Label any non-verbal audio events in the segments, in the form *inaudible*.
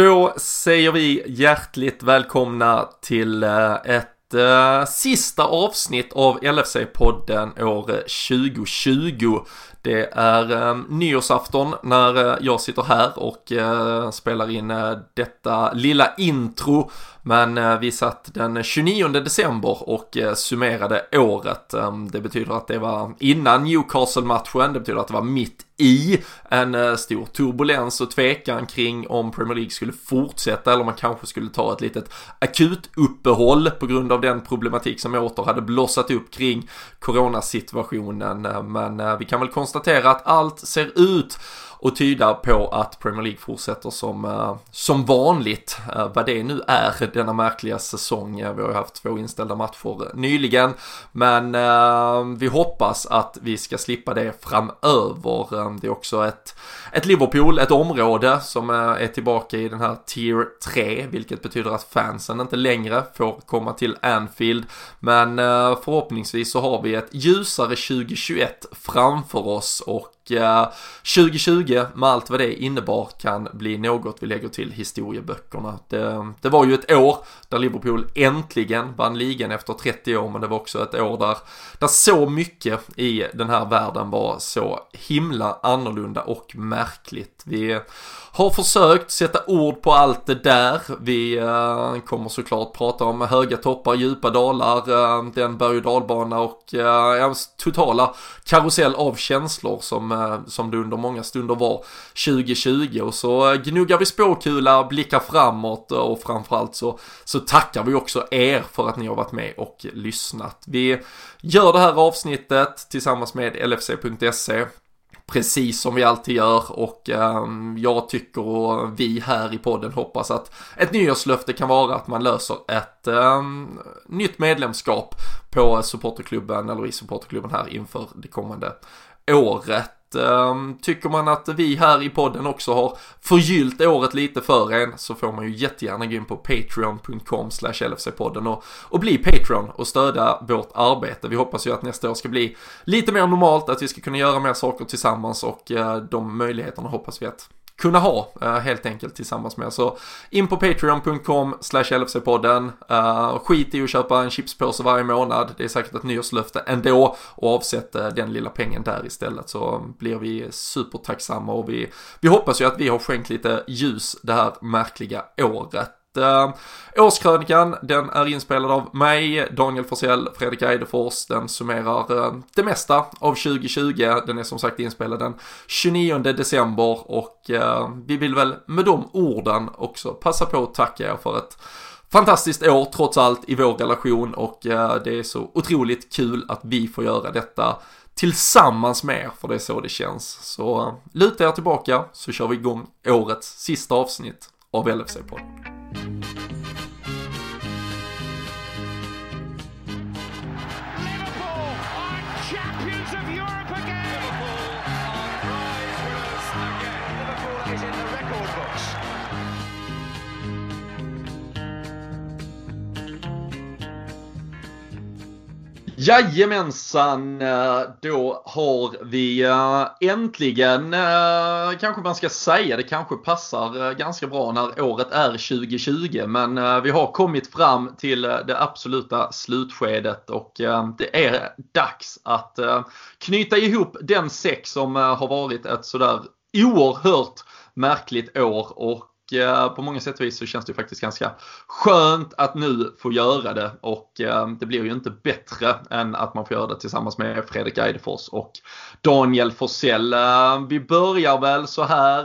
Då säger vi hjärtligt välkomna till eh, ett eh, sista avsnitt av LFC-podden år 2020. Det är eh, nyårsafton när eh, jag sitter här och eh, spelar in eh, detta lilla intro. Men eh, vi satt den 29 december och eh, summerade året. Ehm, det betyder att det var innan Newcastle-matchen, det betyder att det var mitt i en stor turbulens och tvekan kring om Premier League skulle fortsätta eller om man kanske skulle ta ett litet akut uppehåll på grund av den problematik som åter hade blossat upp kring coronasituationen. Ehm, men vi kan väl konstatera konstatera att allt ser ut och tyda på att Premier League fortsätter som, eh, som vanligt. Eh, vad det nu är denna märkliga säsong. Eh, vi har ju haft två inställda matcher nyligen. Men vi hoppas att vi ska slippa det framöver. det är också ett, ett Liverpool, ett område som är tillbaka i den här Tier 3. Vilket betyder att fansen inte längre får komma till Anfield. Men förhoppningsvis så har vi ett ljusare 2021 framför oss och 2020 med allt vad det innebar kan bli något vi lägger till historieböckerna. Det, det, var ju ett år där Liverpool äntligen vann ligan efter 30 år men det var också ett år där, där så mycket i den här världen var så himla annorlunda och märkligt. Vi har försökt sätta ord på allt det där. Vi eh, kommer såklart prata om höga toppar, djupa dalar, eh, den berg och dalbana och uh, totala karusell av känslor som, som det under många stunder var 2020 och så eh, gnuggar vi spåkula, blickar framåt eh, och framförallt så, så tackar vi också er för att ni har varit med och lyssnat. Vi gör det här avsnittet tillsammans med LFC.se precis som vi alltid gör och ehm, jag tycker och vi här i podden hoppas att ett nyårslöfte kan vara att man löser ett ehm, nytt medlemskap på supporterklubben eller i supporterklubben här inför det kommande året. Ehm, tycker man att vi här i podden också har förgyllt året lite för en så får man ju jättegärna gå in på patreon.com slash LFC-podden och, och bli Patreon och stödja vårt arbete. Vi hoppas ju att nästa år ska bli lite mer normalt, att vi ska kunna göra mer saker tillsammans och eh, de möjligheterna hoppas vi att kunna ha eh, helt enkelt tillsammans med. Så in på patreon.com slash LFC-podden. Eh, skit i att köpa en chipspåse varje månad. Det är säkert ett nyårslöfte ändå och avsätt eh, den lilla pengen där istället så blir vi supertacksamma och vi, vi hoppas ju att vi har skänkt lite ljus det här märkliga året. Uh, årskrönikan, den är inspelad av mig, Daniel Forsell, Fredrik Eidefors. Den summerar uh, det mesta av 2020. Den är som sagt inspelad den 29 december och uh, vi vill väl med de orden också passa på att tacka er för ett fantastiskt år trots allt i vår relation och det är så otroligt kul att vi får göra detta tillsammans med er, för det är så det känns. Så luta er tillbaka så kör vi igång årets sista avsnitt av LFC-podden. Thank you. Jajamensan, eh, då har vi eh, äntligen, eh, kanske man ska säga, det kanske passar ganska bra när året är 2020, men vi har kommit fram till det absoluta slutskedet och det är dags att knyta ihop den säck som har varit ett sådär oerhört märkligt år och Eh, på många sätt och vis så känns det faktiskt ganska skönt att nu få göra det och eh, det blir ju inte bättre än att man får göra det tillsammans med Fredrik Eidefors och Daniel Forsell. Eh, vi börjar väl så här,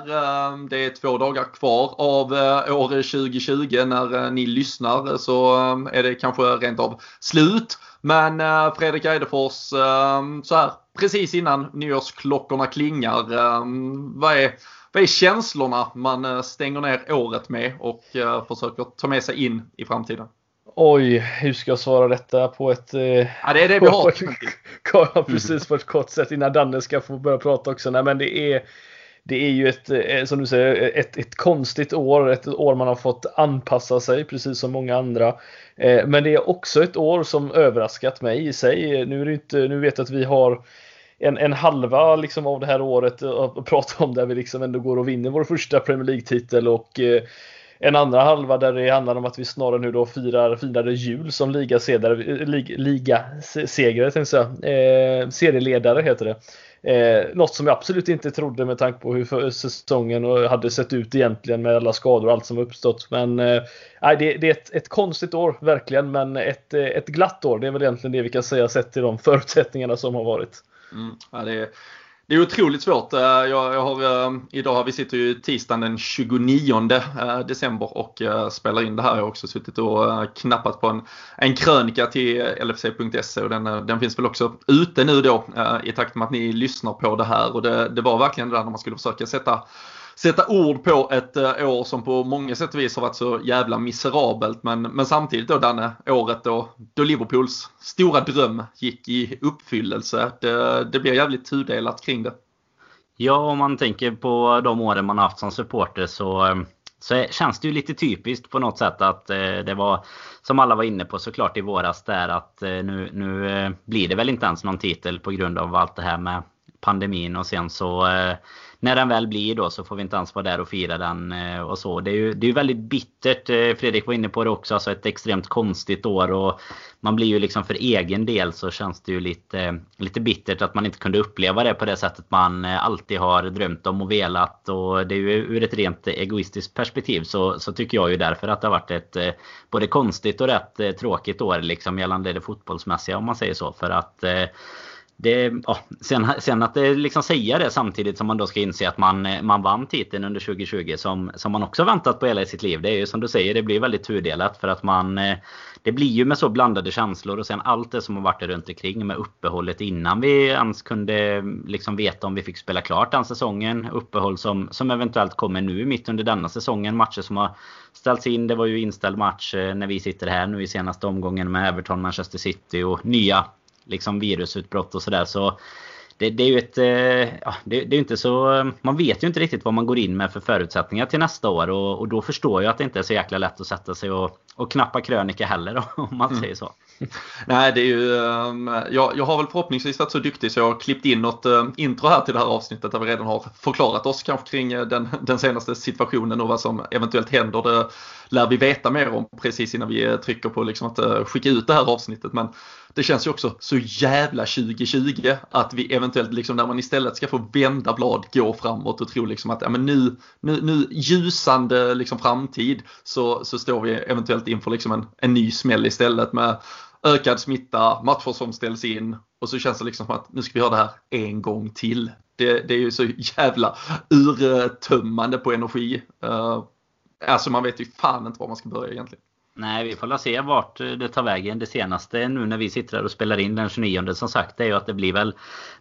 det är två dagar kvar av år 2020 när ni lyssnar så är det kanske rent av slut. Men Fredrik Eidefors, så här precis innan nyårsklockorna klingar, vad är vad är känslorna man eh, stänger ner året med och eh, försöker ta med sig in i framtiden? Oj, hur ska jag svara detta på ett... Eh, ja, det är det vi har. *laughs* ja, precis på ett kort sätt innan Danne ska få börja prata också. Nej, men det är, det är ju ett, som du säger, ett, ett konstigt år. Ett år man har fått anpassa sig, precis som många andra. Men det är också ett år som överraskat mig i sig. Nu, är inte, nu vet jag att vi har en, en halva liksom av det här året eh, att prata om där vi liksom ändå går och vinner vår första Premier League-titel och eh, en andra halva där det handlar om att vi snarare nu då firar, firade jul som ligasegrare, eh, lig, segrare, tänkte jag, eh, serieledare heter det. Eh, något som jag absolut inte trodde med tanke på hur eh, säsongen hade sett ut egentligen med alla skador och allt som uppstått. Men eh, det, det, är ett, ett, konstigt år verkligen, men ett, ett glatt år. Det är väl egentligen det vi kan säga sett till de *laughs* förutsättningarna som har varit. Mm, ja, det är det är otroligt svårt. Eh, jag, jag har, eh, idag, vi sitter ju tisdagen den 29 eh, december och spelar in det här. Jag har också suttit och knappat på en, en krönika till LFC.se och den, den finns väl också ute nu då i takt med att ni lyssnar på det här. Och det, det var verkligen det där när man skulle försöka sätta sätta ord på ett eh, år som på många sätt och vis har varit så jävla miserabelt. Men, men samtidigt då Danne, året då, då Liverpools stora dröm gick i uppfyllelse. Det, det blir jävligt tudelat kring det. Ja, om man tänker på de åren man haft som supporter så, eh, så känns det ju lite typiskt på något sätt att eh, det var som alla var inne på såklart i våras där att nu, nu blir det väl inte ens någon titel på grund av allt det här med pandemin och sen så när den väl blir då så får vi inte ens vara där och fira den eh, och så. Det är ju det är väldigt bittert. Eh, Fredrik var inne på det också. Alltså ett extremt konstigt år och man blir ju liksom för egen del så känns det ju lite, lite bittert att man inte kunde uppleva det på det sättet man eh, alltid har drömt om och velat. Och det är ju ur ett rent egoistiskt perspektiv så, så tycker jag ju därför att det har varit ett både konstigt och rätt tråkigt år liksom gällande det fotbollsmässiga om man säger så. För att det, ja, sen, sen att det liksom säga det samtidigt som man då ska inse att man, man vann titeln under 2020 som, som man också väntat på hela sitt liv. Det är ju som du säger, det blir väldigt tudelat för att man eh, Det blir ju med så blandade känslor och sen allt det som har varit runt omkring med uppehållet innan vi ens kunde mm, liksom veta om vi fick spela klart den säsongen. Uppehåll som, som eventuellt kommer nu mitt under denna säsongen. Matcher som har ställts in. Det var ju inställd match eh, när vi sitter här nu i senaste omgången med Everton, Manchester City och nya liksom virusutbrott och sådär. Så det, det, är ju ett... Eh, ja, det, det, är inte så... Man vet ju inte riktigt vad man går in med för förutsättningar till nästa år. Och, och då förstår jag att det inte är så jäkla lätt att sätta sig och, och knappa krönika heller *laughs* om man mm. säger så. *laughs* Nej, det är ju... Um, jag, jag har väl förhoppningsvis varit så duktig så jag har klippt in något uh, intro här till det här avsnittet där vi redan har förklarat oss kanske kring uh, den, *laughs* den senaste situationen och vad som eventuellt händer. Det lär vi veta mer om precis innan vi trycker på liksom att skicka ut det här avsnittet. Men det känns ju också så jävla 2020 att vi eventuellt liksom när man istället ska få vända blad, gå framåt och tro liksom att ja, men nu, nu, nu ljusande liksom framtid så, så står vi eventuellt inför liksom en, en ny smäll istället med ökad smitta, matcher som ställs in och så känns det liksom som att nu ska vi göra det här en gång till. Det, det är ju så jävla urtömmande på energi. Uh, alltså man vet ju fan inte var man ska börja egentligen. Nej, vi får se vart eh, det tar vägen. Det senaste nu när vi sitter här och spelar in den 29 som sagt är ju att det blir väl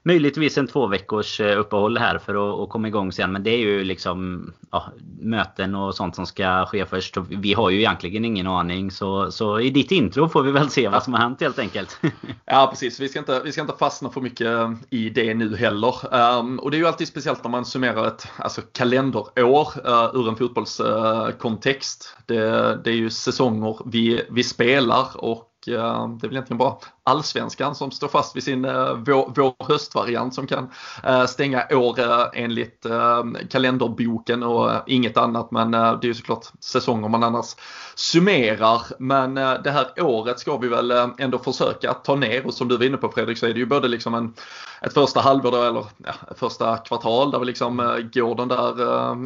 möjligtvis en två veckors eh, uppehåll här för att, att komma igång sen. Men det är ju liksom ja, möten och sånt som ska ske först. Vi har ju egentligen ingen aning. Så, så i ditt intro får vi väl se vad som har hänt helt enkelt. *laughs* ja, precis. Vi ska, inte, vi ska inte fastna för mycket eh, i det nu heller. Um, och det är ju alltid speciellt när man summerar ett alltså, kalenderår uh, ur en fotbollskontext. Uh, det, det är ju säsong gånger vi, vi spelar och eh, det är väl egentligen bara allsvenskan som står fast vid sin eh, vår, vår höstvariant som kan eh, stänga år eh, enligt eh, kalenderboken och eh, inget annat. Men eh, det är ju såklart säsonger man annars summerar. Men det här året ska vi väl ändå försöka ta ner och som du var inne på Fredrik så är det ju både liksom en, ett första halvår då, eller ja, första kvartal där vi liksom går den där,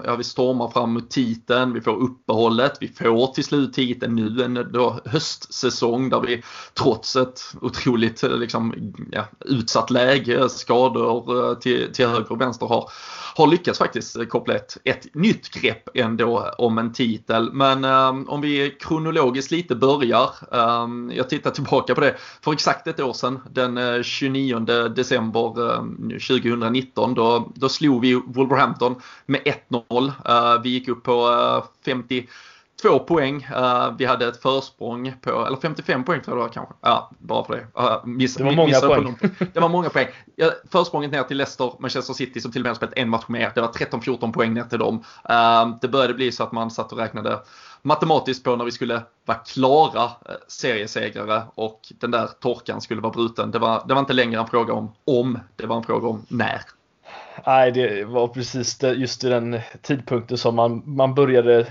ja vi stormar fram mot titeln, vi får uppehållet, vi får till slut titeln nu en då höstsäsong där vi trots ett otroligt eh, liksom, ja, utsatt läge, skador eh, till, till höger och vänster har, har lyckats faktiskt koppla ett, ett nytt grepp ändå om en titel. Men um, om vi kronologiskt lite börjar. Um, jag tittar tillbaka på det för exakt ett år sedan, den 29 december um, 2019. Då, då slog vi Wolverhampton med 1-0. Uh, vi gick upp på uh, 50 två poäng. Uh, vi hade ett försprång på, eller 55 poäng tror jag det var kanske. Ja, bara för det. Uh, miss, det var många poäng. det var många poäng. Ja, försprånget ner till Leicester, Manchester City som till och med spelat en match mer. Det var 13-14 poäng ner till dem. Uh, det började bli så att man satt och räknade matematiskt på när vi skulle vara klara seriesegrare och den där torkan skulle vara bruten. Det var, det var inte längre en fråga om om, det var en fråga om när. Nej, det var precis det, just i den tidpunkten som man, man började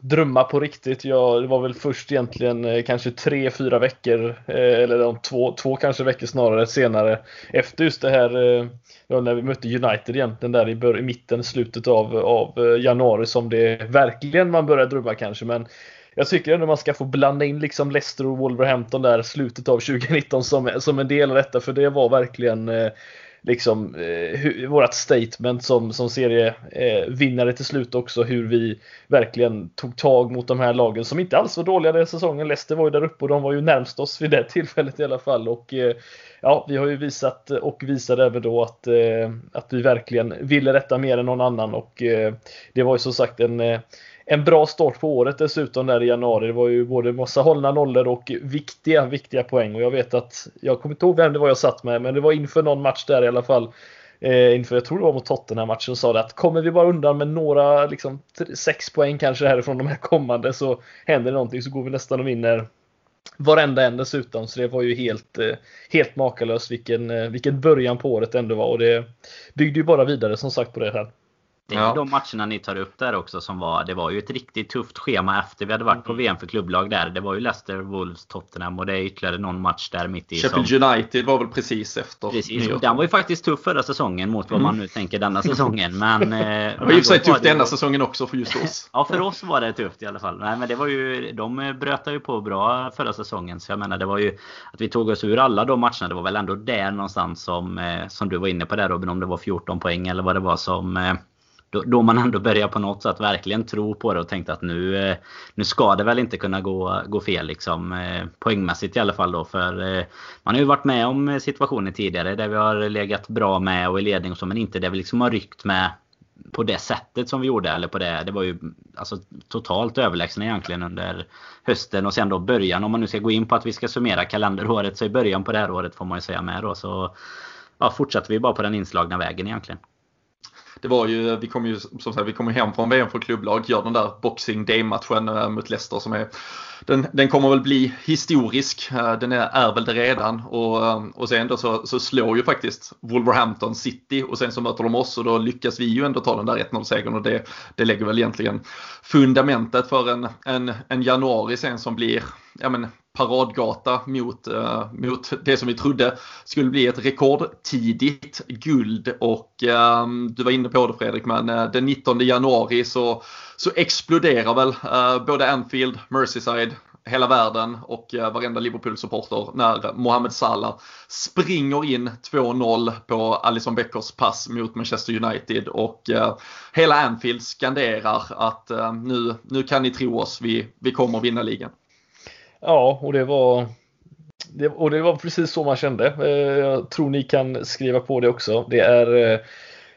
drömma på riktigt. Jag, det var väl först egentligen eh, kanske tre, fyra veckor, eh, eller de två, två kanske veckor snarare senare, efter just det här eh, ja, när vi mötte United egentligen där i, bör, i mitten, slutet av, av januari som det verkligen man började drömma kanske. Men jag tycker ändå man ska få blanda in liksom Leicester och Wolverhampton där slutet av 2019 som, som en del av detta för det var verkligen liksom eh, vårat statement som, som serievinnare eh, till slut också hur vi verkligen tog tag mot de här lagen som inte alls var dåliga den säsongen. Leicester var ju där uppe och de var ju närmst oss vid det *laughs* tillfället i alla fall och eh, ja, vi har ju visat och visade även då att, eh, att vi verkligen ville detta mer än någon annan och eh, det var ju som sagt en eh, en bra start på året dessutom där i januari. Det var ju både massa hållna nollor och viktiga, viktiga poäng. Och jag vet att, jag kommer inte ihåg vem det var jag satt med, men det var inför någon match där i alla fall. Eh, inför, jag tror det var mot Tottenham matchen, sa det att kommer vi bara undan med några, liksom sex poäng kanske härifrån de här kommande så händer det någonting så går vi nästan och vinner varenda en dessutom. Så det var ju helt, eh, helt makalöst vilken, eh, vilken början på året ändå var. Och det byggde ju bara vidare som sagt på det här. Det är ja. de matcherna ni tar upp där också som var, det var ju ett riktigt tufft schema efter vi hade varit på mm. VM för klubblag där. Det var ju Leicester, Wolves, Tottenham och det är ytterligare någon match där mitt i. Sheffield som, United var väl precis efter. Precis, och den var ju faktiskt tuff förra säsongen mot vad man nu tänker denna *laughs* säsongen. Men, eh, det var i och för sig tufft denna säsongen också för just oss. *laughs* ja, för oss var det tufft i alla fall. Nej, men det var ju, de bröt ju på bra förra säsongen. Så jag menar, det var ju att vi tog oss ur alla de matcherna. Det var väl ändå där någonstans som, eh, som du var inne på där Robin, om det var 14 poäng eller vad det var som eh, då, då, man ändå börjar på något sätt verkligen tro på det och tänkte att nu, eh, nu ska det väl inte kunna gå, gå fel liksom. Eh, poängmässigt i alla fall då. För eh, man har ju varit med om situationer tidigare där vi har legat bra med och i ledning och så men inte där vi liksom har ryckt med på det sättet som vi gjorde. Eller på det, det var ju alltså, totalt överlägsna egentligen under hösten och sen då början. Om man nu ska gå in på att vi ska summera kalenderåret så i början på det här året får man ju säga med då. Så ja, fortsatte vi bara på den inslagna vägen egentligen det var ju, vi kom ju som sagt, vi kom hem från VM för klubblag, gör den där Boxing Day-matchen eh, mot Leicester som är den, den kommer väl bli historisk, eh, den är, är väl det redan. Och, eh, och sen då så, så slår ju faktiskt Wolverhampton City och sen så möter de oss och då lyckas vi ju ändå ta den där 1-0-segern och det, det lägger väl egentligen fundamentet för en, en, en januari sen som blir, ja men paradgata mot, eh, mot det som vi trodde skulle bli ett rekordtidigt guld och eh, du var inne på det Fredrik men eh, den 19 januari så, så exploderar väl eh, både Anfield, Merseyside, hela världen och eh, varenda Liverpool-supporter när Mohamed Salah springer in 2-0 på Alisson Beckers pass mot Manchester United och eh, hela Anfield skanderar att eh, nu, nu kan ni tro oss, vi, vi kommer vinna ligan. Ja, och det var det, och det var precis så man kände. Eh, jag tror ni kan skriva på det också. Det är, eh,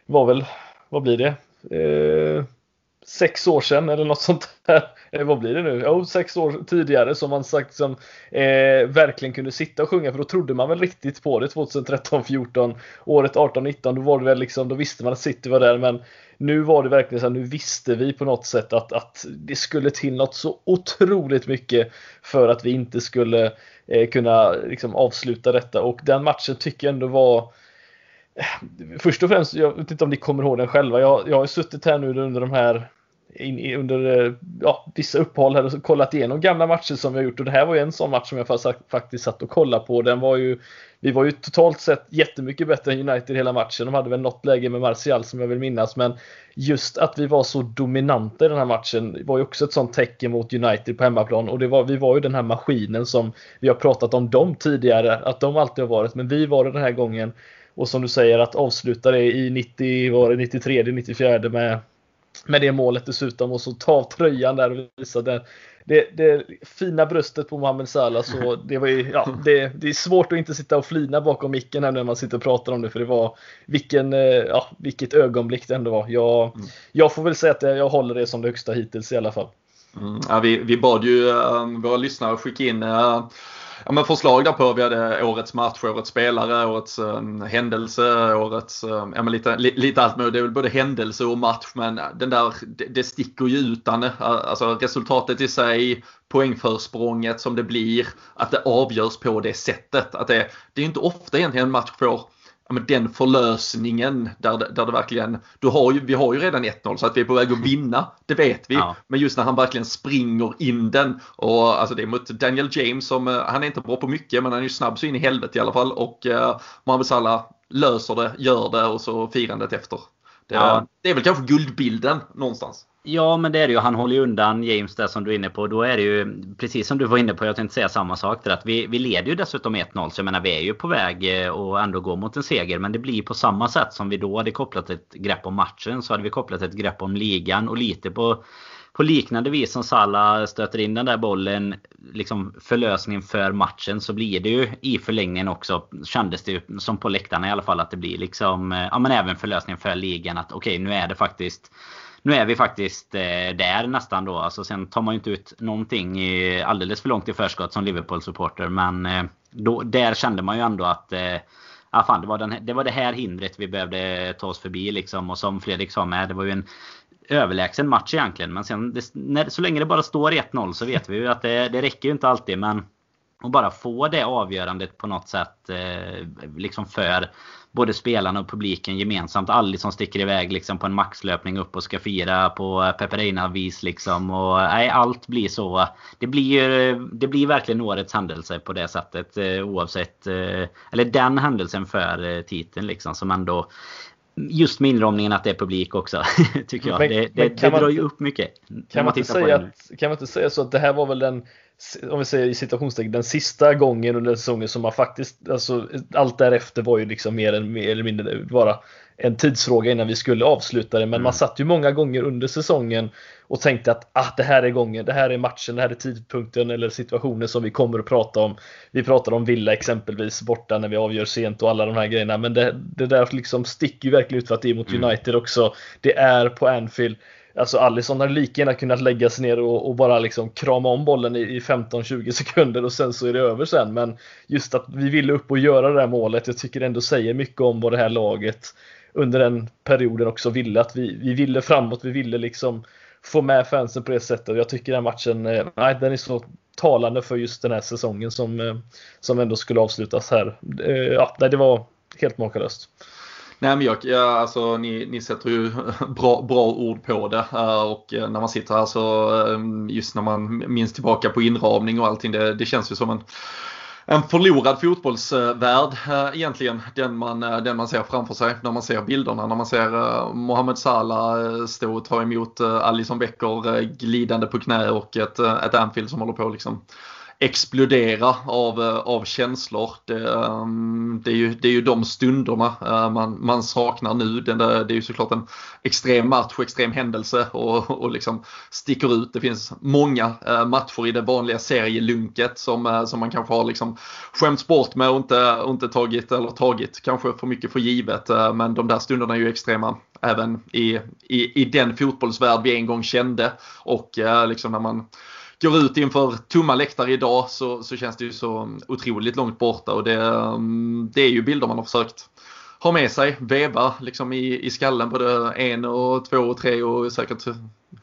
var väl, vad blir det? Eh, Sex år sedan eller något sånt där. *laughs* Eh, vad blir det nu? Jo, sex år tidigare som man sagt som eh, verkligen kunde sitta och sjunga för då trodde man väl riktigt på det 2013, 14, året 18, 19. Då var det väl liksom, då visste man att City var där men nu var det verkligen så här, nu visste vi på något sätt att, att det skulle till något så otroligt mycket för att vi inte skulle eh, kunna liksom, avsluta detta och den matchen tycker jag ändå var eh, Först och främst, jag vet inte om ni kommer ihåg den själva. Jag, jag har suttit här nu under de här in, under eh, ja, vissa uppehåll här och kollat igenom gamla matcher som vi har gjort och det här var ju en sån match som jag faktiskt satt och kollade på. Den var ju, vi var ju totalt sett jättemycket bättre än United hela matchen. De hade väl något läge med Martial som jag vill minnas men just att vi var så dominanta i den här matchen var ju också ett sånt tecken mot United på hemmaplan och det var, vi var ju den här maskinen som vi har pratat om dem tidigare att de alltid har varit men vi var det den här gången och som du säger att avsluta det i 90, var det 93, 94 med med det målet dessutom och så ta av tröjan där och visa det, det, det fina bröstet på Mohamed Salah. Så det, var ju, ja, det, det är svårt att inte sitta och flina bakom micken här när man sitter och pratar om det. För det var vilken, eh, ja, vilket ögonblick det ändå var. Jag, mm. jag får väl säga att jag håller det som det högsta hittills i alla fall. Mm, ja, vi, vi bad ju uh, våra lyssnare skicka in uh, ja, men förslag där på. Vi hade årets match, årets spelare, årets um, händelse, årets, um, ja, men lite, li, lite allt möjligt. Det är väl både händelse och match men den där, det, det sticker ju utan eh, Alltså resultatet i sig, poängförsprånget som det blir, att det avgörs på det sättet. Att det, det är inte ofta egentligen en match får ja, men den förlösningen där, där det verkligen, du har ju, vi har ju redan 1-0 så att vi är på väg att vinna, det vet vi. Ja. Men just när han verkligen springer in den och alltså det är mot Daniel James som, eh, han är inte bra på mycket men han är ju snabb så in i helvete i alla fall och eh, Mohamed Salah löser det, gör det och så firandet efter. Det, ja. det är väl kanske guldbilden någonstans. Ja, men det är det ju. Han håller ju undan James där som du är inne på. Då är det ju precis som du var inne på. Jag tänkte säga samma sak. Där, att vi, vi leder ju dessutom 1-0. Så jag menar, vi är ju på väg eh, att ändå gå mot en seger. Men det blir på samma sätt som vi då hade kopplat ett grepp om matchen. Så hade vi kopplat ett grepp om ligan och lite på på liknande vis som Salah stöter in den där bollen, liksom förlösningen för matchen, så blir det ju i förlängningen också, kändes det ju som på läktarna i alla fall, att det blir liksom, eh, ja men även förlösningen för ligan. Att okej, okay, nu är det faktiskt nu är vi faktiskt eh, där nästan då. Alltså, sen tar man ju inte ut någonting alldeles för långt i förskott som Liverpool-supporter. Men eh, då, där kände man ju ändå att ah, fan, det, var den, det var det här hindret vi behövde ta oss förbi. Liksom. Och som Fredrik sa med, det var ju en överlägsen match egentligen. Men sen, det, när, så länge det bara står 1-0 så vet vi ju att det, det räcker ju inte alltid. Men att bara få det avgörandet på något sätt eh, liksom för både spelarna och publiken gemensamt. Alli som sticker iväg liksom på en maxlöpning upp och ska fira på Peperina-vis. Liksom. Och, nej, allt blir så. Det blir, det blir verkligen årets händelse på det sättet. Eh, oavsett. Eh, eller den händelsen för eh, titeln liksom. Som ändå Just med inramningen att det är publik också. *laughs* tycker jag. Men, det, det, det drar ju upp mycket. Kan man, man, inte säga att, kan man inte säga så att det här var väl den om vi säger i citationstecken, den sista gången under säsongen som man faktiskt, alltså allt därefter var ju liksom mer eller mindre bara en tidsfråga innan vi skulle avsluta det. Men mm. man satt ju många gånger under säsongen och tänkte att ah, det här är gången, det här är matchen, det här är tidpunkten eller situationen som vi kommer att prata om. Vi pratar om Villa exempelvis borta när vi avgör sent och alla de här grejerna. Men det, det där liksom sticker ju verkligen ut för att det är mot mm. United också. Det är på Anfield. Alltså Alisson hade lika gärna kunnat lägga sig ner och, och bara liksom krama om bollen i, i 15-20 sekunder och sen så är det över sen. Men just att vi ville upp och göra det här målet, jag tycker ändå säger mycket om vad det här laget under den perioden också ville. Att vi, vi ville framåt, vi ville liksom få med fansen på det sättet. Och jag tycker den matchen, eh, nej, den är så talande för just den här säsongen som, eh, som ändå skulle avslutas här. Eh, ja, ja, det var helt makalöst. Nej men jag, ja, alltså ni, ni sätter ju *laughs* bra, bra ord på det och när man sitter här så just när man minns tillbaka på inramning och allting det, det känns ju som en en förlorad fotbollsvärld eh, egentligen. Den man, eh, den man ser framför sig när man ser bilderna. När man ser eh, Mohamed Salah stå och ta emot Alison Becker glidande på knä och ett, ett Anfield som håller på liksom explodera av, eh, av känslor. Det, ehm, det, är ju, det är ju de stunderna eh, man, man saknar nu. Det, det är ju såklart en extrem match och extrem händelse och, och liksom sticker ut. Det finns många eh, matcher i det vanliga serielunket som, som man kanske har liksom skämts bort med och inte, och inte tagit, eller tagit kanske för mycket för givet. Men de där stunderna är ju extrema även i, i, i den fotbollsvärld vi en gång kände och liksom när man går ut inför tomma läktare idag så, så känns det ju så otroligt långt borta och det, mm, det är ju bilder man har försökt ha med sig, veva liksom i, i skallen både en och två och tre och säkert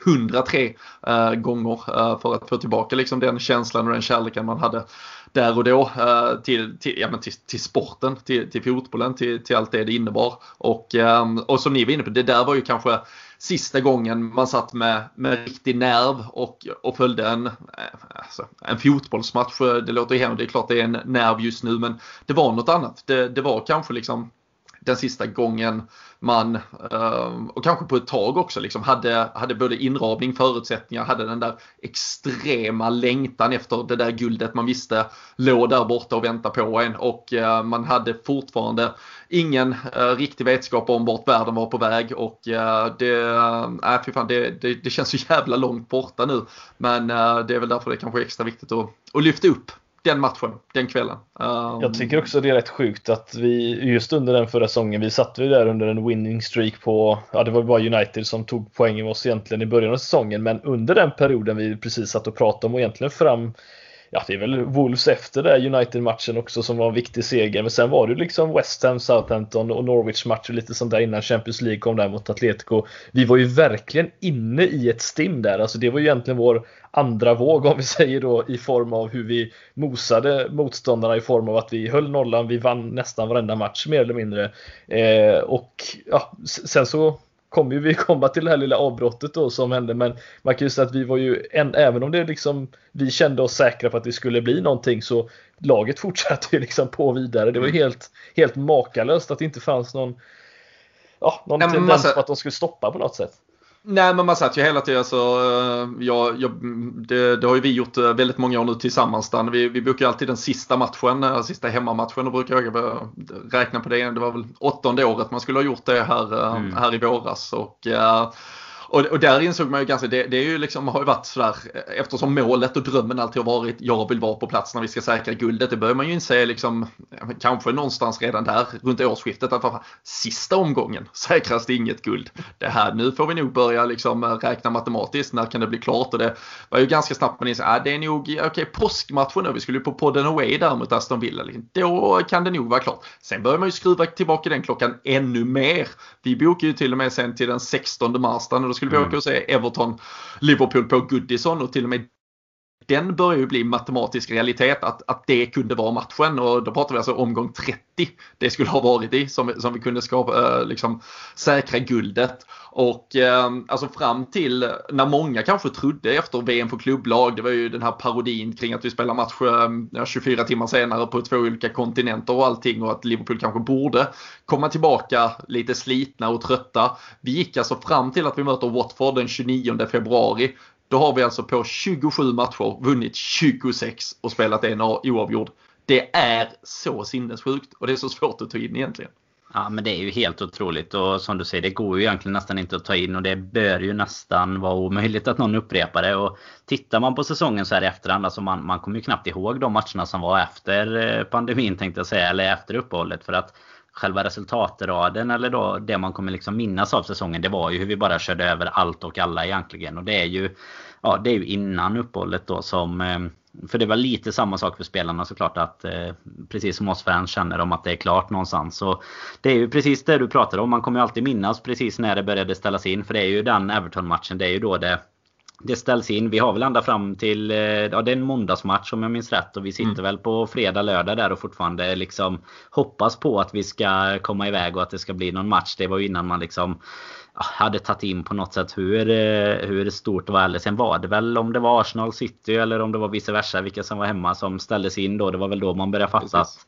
103 eh, gånger eh, för att få tillbaka liksom den känslan och den kärleken man hade där och då eh, till, till, ja, men till, till sporten, till, till fotbollen, till, till allt det det innebar. Och, eh, och som ni var inne på, det där var ju kanske sista gången man satt med, med riktig nerv och, och följde en, eh, alltså, en fotbollsmatch. Det låter hemskt. det är klart det är en nerv just nu men det var något annat. Det, det var kanske liksom den sista gången man, eh, och kanske på ett tag också, liksom hade, hade både inramning, förutsättningar, hade den där extrema längtan efter det där guldet man visste låg där borta och väntade på en och eh, man hade fortfarande ingen uh, riktig vetskap om vart världen var på väg och uh, det, eh, äh, fy fan, det, det, det, känns så jävla långt borta nu. Men uh, det är väl därför det kanske är extra viktigt att, att lyfta upp den matchen, den kvällen. Um... Jag tycker också det är rätt sjukt att vi just under den förra säsongen, vi satt vi där under en winning streak på, ja det var bara United som tog poäng med oss egentligen i början av säsongen, men under den perioden vi precis satt och pratade om och egentligen fram ja, det är väl Wolves efter det United-matchen också som var en viktig seger. Men sen var det liksom West Ham, Southampton och Norwich-matcher lite sånt där innan Champions League kom där mot Atletico. Vi var ju verkligen inne i ett stim där. Alltså det var ju egentligen vår andra våg om vi säger då i form av hur vi mosade motståndarna i form av att vi höll nollan, vi vann nästan varenda match mer eller mindre. Eh, och ja, sen så kommer ju vi komma till det här lilla avbrottet då som hände men man kan ju säga att vi var ju, en, även om det liksom vi kände oss säkra på att det skulle bli någonting så laget *laughs* fortsatte ju liksom på vidare. Det var ju mm. helt, helt makalöst att det inte fanns någon, ja, någon tendens massa... på att de skulle stoppa på något sätt. Nej men man satt ju hela tiden, alltså, jag, jag, det, det, har ju vi gjort eh, väldigt många år nu tillsammans. Dan. Vi, vi brukar alltid den sista matchen, eh, sista hemmamatchen och brukar jag räkna på det. Det var väl åttonde året man skulle ha gjort det här, eh, mm. här i våras. Och, och, och där insåg man ju ganska, det, det är ju liksom, har ju varit sådär, eftersom målet och drömmen alltid har varit jag vill vara på plats när vi ska säkra guldet. Det börjar man ju inse liksom, kanske någonstans redan där runt årsskiftet att fan, sista omgången säkras det inget guld. Det här, nu får vi nog börja liksom eh, räkna matematiskt, när kan det bli klart? Och det var ju ganska snabbt man insåg, äh, det är nog, okej okay, påskmatchen vi skulle ju på podden away där mot Aston Villa. Liksom. Då kan det nog vara klart. Sen börjar man ju skruva tillbaka den klockan ännu mer. Vi bokar ju till och med sen till den 16 mars där, skulle vi mm. åka och se Everton, Liverpool på Goodison och till och med den börjar ju bli matematisk realitet att, att det kunde vara matchen och då pratar vi alltså omgång 30 det skulle ha varit i som, som vi kunde skapa, eh, liksom, säkra guldet. Och eh, alltså fram till när många kanske trodde efter VM för klubblag, det var ju den här parodin kring att vi spelar match eh, 24 timmar senare på två olika kontinenter och allting och att Liverpool kanske borde komma tillbaka lite slitna och trötta. Vi gick alltså fram till att vi möter Watford den 29 februari. Då har vi alltså på 27 matcher vunnit 26 och spelat en oavgjord. Det är så sinnessjukt och det är så svårt att ta in egentligen. Ja men det är ju helt otroligt och som du säger det går ju egentligen nästan inte att ta in och det bör ju nästan vara omöjligt att någon upprepar det. Och tittar man på säsongen så här i efterhand, alltså man, man kommer ju knappt ihåg de matcherna som var efter eh, pandemin tänkte jag säga, eller efter uppehållet. För att själva resultatraden eller då det man kommer liksom minnas av säsongen det var ju hur vi bara körde över allt och alla egentligen. Och det är ju ja, det är ju innan uppehållet då som... Eh, för det var lite samma sak för spelarna såklart att eh, precis som oss fans känner de att det är klart någonstans. Så det är ju precis det du pratade om. Man kommer ju alltid minnas precis när det började ställas in. För det är ju den Everton-matchen. Det är ju då det det ställs in. Vi har väl ända fram till, eh, ja det är en måndagsmatch om jag minns rätt. Och vi sitter mm. väl på fredag, lördag där och fortfarande liksom hoppas på att vi ska komma iväg och att det ska bli någon match. Det var ju innan man liksom hade tagit in på något sätt hur, eh, hur stort det var. Eller sen var det väl om det var Arsenal City eller om det var vice versa vilka som var hemma som ställdes in då. Det var väl då man började fatta Precis. att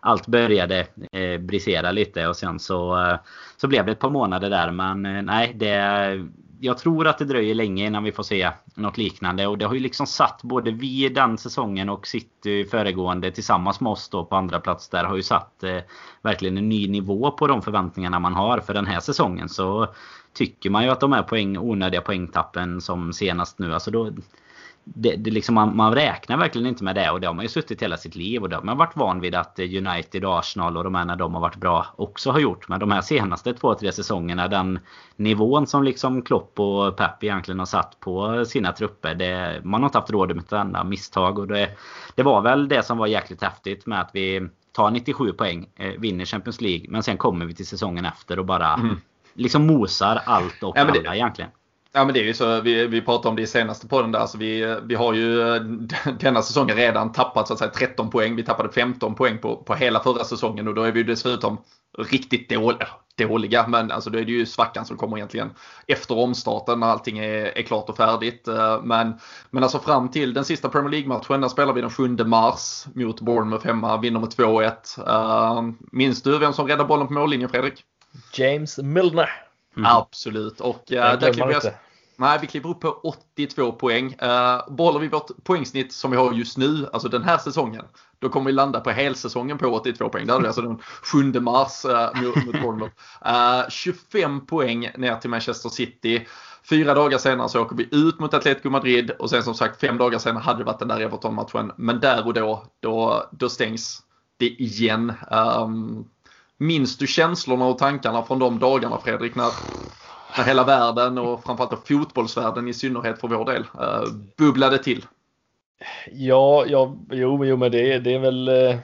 allt började eh, brisera lite och sen så, eh, så blev det ett par månader där. Men nej, det, jag tror att det dröjer länge innan vi får se något liknande. Och det har ju liksom satt både vi den säsongen och City föregående tillsammans med oss då på andra plats där har ju satt eh, verkligen en ny nivå på de förväntningarna man har för den här säsongen. Så tycker man ju att de är poäng, onödiga poängtappen som senast nu. Alltså då, det, det liksom man, man, räknar verkligen inte med det och det har man ju suttit hela sitt liv och det har man varit van vid att United, Arsenal och de här när de har varit bra också har gjort. Men de här senaste två, tre säsongerna den nivån som liksom Klopp och Pep egentligen har satt på sina trupper. Det, man har inte haft råd med ett enda misstag och det, det var väl det som var jäkligt häftigt med att vi tar 97 poäng, eh, vinner Champions League men sen kommer vi till säsongen efter och bara mm. liksom mosar allt och ja, alla egentligen. Ja men det är ju så, vi, vi pratade om det i senaste podden där, alltså vi, vi har ju *laughs* denna säsongen redan tappat så att säga 13 poäng. Vi tappade 15 poäng på, på hela förra säsongen och då är vi dessutom riktigt dåliga. dåliga men alltså då är det ju svackan som kommer egentligen efter omstarten när allting är, är klart och färdigt. Eh, men, men alltså fram till den sista Premier League-matchen, där spelar vi den 7 mars mot Bournemouth hemma, vinner med 2-1. Eh, minns du vem som räddade bollen på mållinjen Fredrik? James Milner. Mm. Absolut. Och uh, där kliver jag, nej, vi kliver upp på 82 poäng. Uh, behåller vi vårt poängsnitt som vi har just nu, alltså den här säsongen, då kommer vi landa på helsäsongen på 82 poäng. Det vi alltså den 7 mars uh, mot, mot Bournemouth. Uh, 25 poäng ner till Manchester City. Fyra dagar senare så åker vi ut mot Atletico Madrid och sen som sagt fem dagar senare hade det varit den där Everton-matchen. Men där och då, då, då stängs det igen. Um, minns du känslorna och tankarna från de dagarna Fredrik? När, när hela världen och framförallt fotbollsvärlden i synnerhet för vår del eh, bubblade till? Ja, ja jo, jo men det, det är väl eh,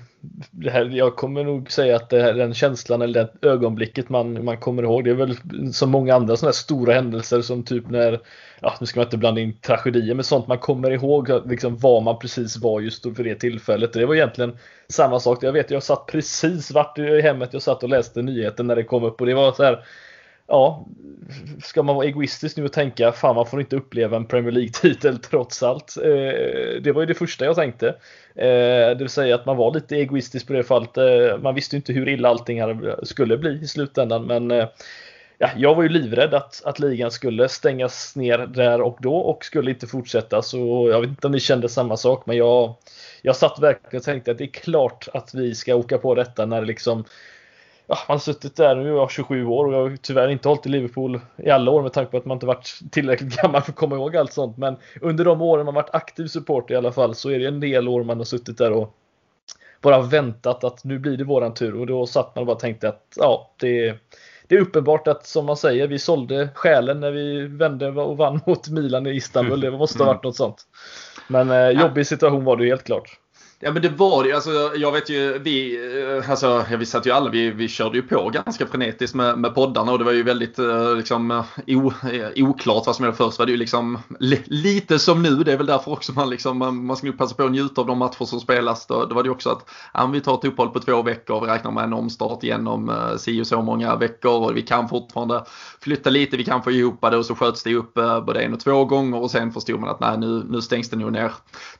det här, jag kommer nog säga att det här, den känslan eller det ögonblicket man, man kommer ihåg. Det är väl som många andra sådana här stora händelser som typ när, ja nu ska man inte blanda in tragedier, men sånt man kommer ihåg liksom var man precis var just för det tillfället. Det var egentligen samma sak. Jag vet, jag satt precis vart i hemmet jag satt och läste nyheten när det kom upp och det var så här ja, ska man vara egoistisk nu och tänka fan man får inte uppleva en Premier League-titel trots allt. Eh, det var ju det första jag tänkte. Eh, det vill säga att man var lite egoistisk på det fallet. Eh, man visste inte hur illa allting skulle bli i slutändan men eh, ja, jag var ju livrädd att, att ligan skulle stängas ner där och då och skulle inte fortsätta så jag vet inte om ni kände samma sak men jag, jag satt verkligen och tänkte att det är klart att vi ska åka på detta när det liksom ja, man har suttit där nu, jag 27 år och jag har tyvärr inte hållit i Liverpool i alla år med tanke på att man inte varit tillräckligt *laughs* gammal för att komma ihåg allt sånt. Men under de åren man varit aktiv supporter i alla fall så är det en del år man har suttit där och bara väntat att nu blir det våran tur och då satt man och bara tänkte att ja, det, det är uppenbart att som man säger, vi sålde själen när vi vände och vann mot Milan i Istanbul. Det måste ha varit något sånt. Men eh, jobbig situation var det helt klart. Ja men det var det alltså, Jag vet ju, vi, eh, alltså, vi satt ju alla, vi, vi körde ju på ganska frenetiskt med, med poddarna och det var ju väldigt eh, liksom, eh, o, oklart vad som hände först. Var det ju liksom lite som nu, det är väl därför också man liksom, man ska nog passa på att njuta av de matcher som spelas. Då, då var det ju också att ja, vi tar ett uppehåll på två veckor, vi räknar med en omstart genom si och så många veckor och vi kan fortfarande flytta lite, vi kan få ihop det och så sköts det upp både en och två gånger och sen förstod man att nej nu, nu stängs det nog ner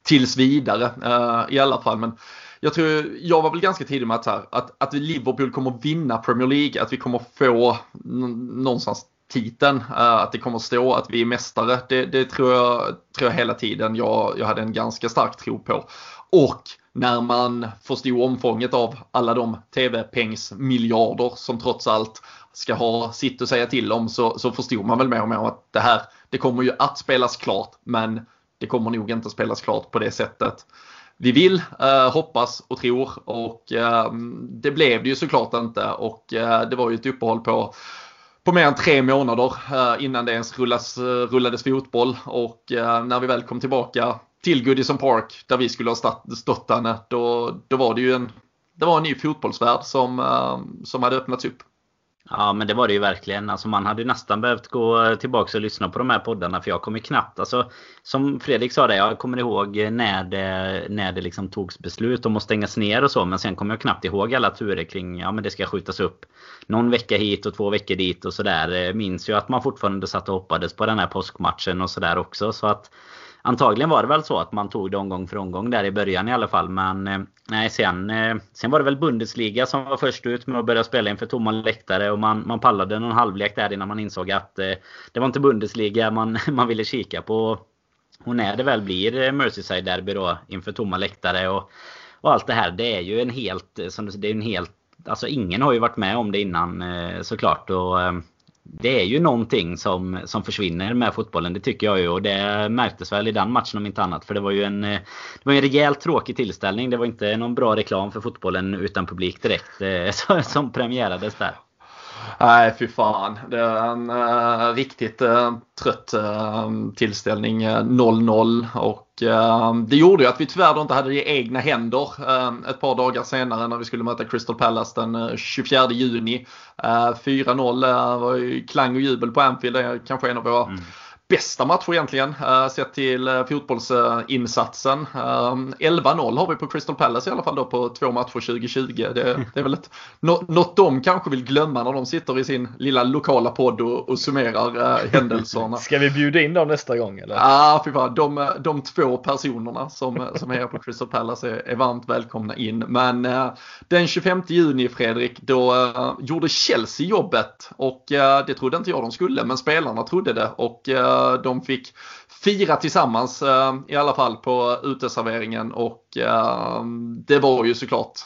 tills vidare. Uh, i alla fall. Men jag tror, jag var väl ganska tidig med att, här, att, att Liverpool kommer vinna Premier League, att vi kommer få någonstans titeln, eh, att det kommer stå att vi är mästare. Det, det tror, jag, tror jag hela tiden jag, jag hade en ganska stark tro på. Och när man förstod omfånget av alla de tv-pengsmiljarder som trots allt ska ha sitt att säga till om så, så förstod man väl mer och mer att det här, det kommer ju att spelas klart men det kommer nog inte spelas klart på det sättet vi vill, eh, hoppas och tror. Och eh, det blev det ju såklart inte. Och eh, det var ju ett uppehåll på på mer än tre månader eh, innan det ens rullas, eh, rullades fotboll. Och eh, när vi väl kom tillbaka till Goodison Park där vi skulle ha stått där då, då var det ju en, det var en ny fotbollsvärld som, som hade öppnats upp. Ja men det var det ju verkligen. Alltså man hade nästan behövt gå tillbaka och lyssna på de här poddarna. För jag kommer knappt, alltså som Fredrik sa det, jag kommer ihåg när det, när det liksom togs beslut om att stängas ner och så. Men sen kommer jag knappt ihåg alla turer kring, ja men det ska skjutas upp någon vecka hit och två veckor dit och sådär. Eh, minns ju att man fortfarande satt och hoppades på den här påskmatchen och sådär också. Så att Antagligen var det väl så att man tog det omgång för omgång där i början i alla fall. Men eh, nej, sen, eh, sen var det väl Bundesliga som var först ut med att börja spela inför tomma läktare. Och man, man pallade någon halvlek där innan man insåg att eh, det var inte Bundesliga man, *laughs* man ville kika på. Och när det väl blir Merseyside-derby då inför tomma läktare och, och allt det här. Det är ju en helt, som du säger, det är en helt Alltså ingen har ju varit med om det innan såklart. Och det är ju någonting som, som försvinner med fotbollen. Det tycker jag ju. Och det märktes väl i den matchen om inte annat. För det var ju en, det var en rejält tråkig tillställning. Det var inte någon bra reklam för fotbollen utan publik direkt eh, *laughs* som premiärades där. Nej, fy fan. Det är en äh, riktigt äh, trött äh, tillställning. 0-0 och Ehm, det gjorde ju att vi tyvärr då inte hade det i egna händer ehm, ett par dagar senare när vi skulle möta Crystal Palace den eh, 24 juni. Eh, 4-0 eh, var ju klang och jubel på Anfield. Det är kanske en av våra mm bästa matcher egentligen, uh, sett till uh, fotbollsinsatsen. Uh, 11-0 har vi på Crystal Palace i alla fall då på två matcher 2020. Det, det är väl ett, något de kanske vill glömma när de sitter i sin lilla lokala podd och, och summerar händelserna. *laughs* Ska vi bjuda in dem nästa gång eller? Ja, ah, fy fan. De, de två personerna som, som är på Crystal Palace är, är varmt välkomna in. Men den 25 juni Fredrik, då gjorde Chelsea jobbet och det trodde inte jag de skulle, men spelarna trodde det. Och Eh, de fick fira tillsammans eh, i alla fall på uteserveringen och eh, det var ju såklart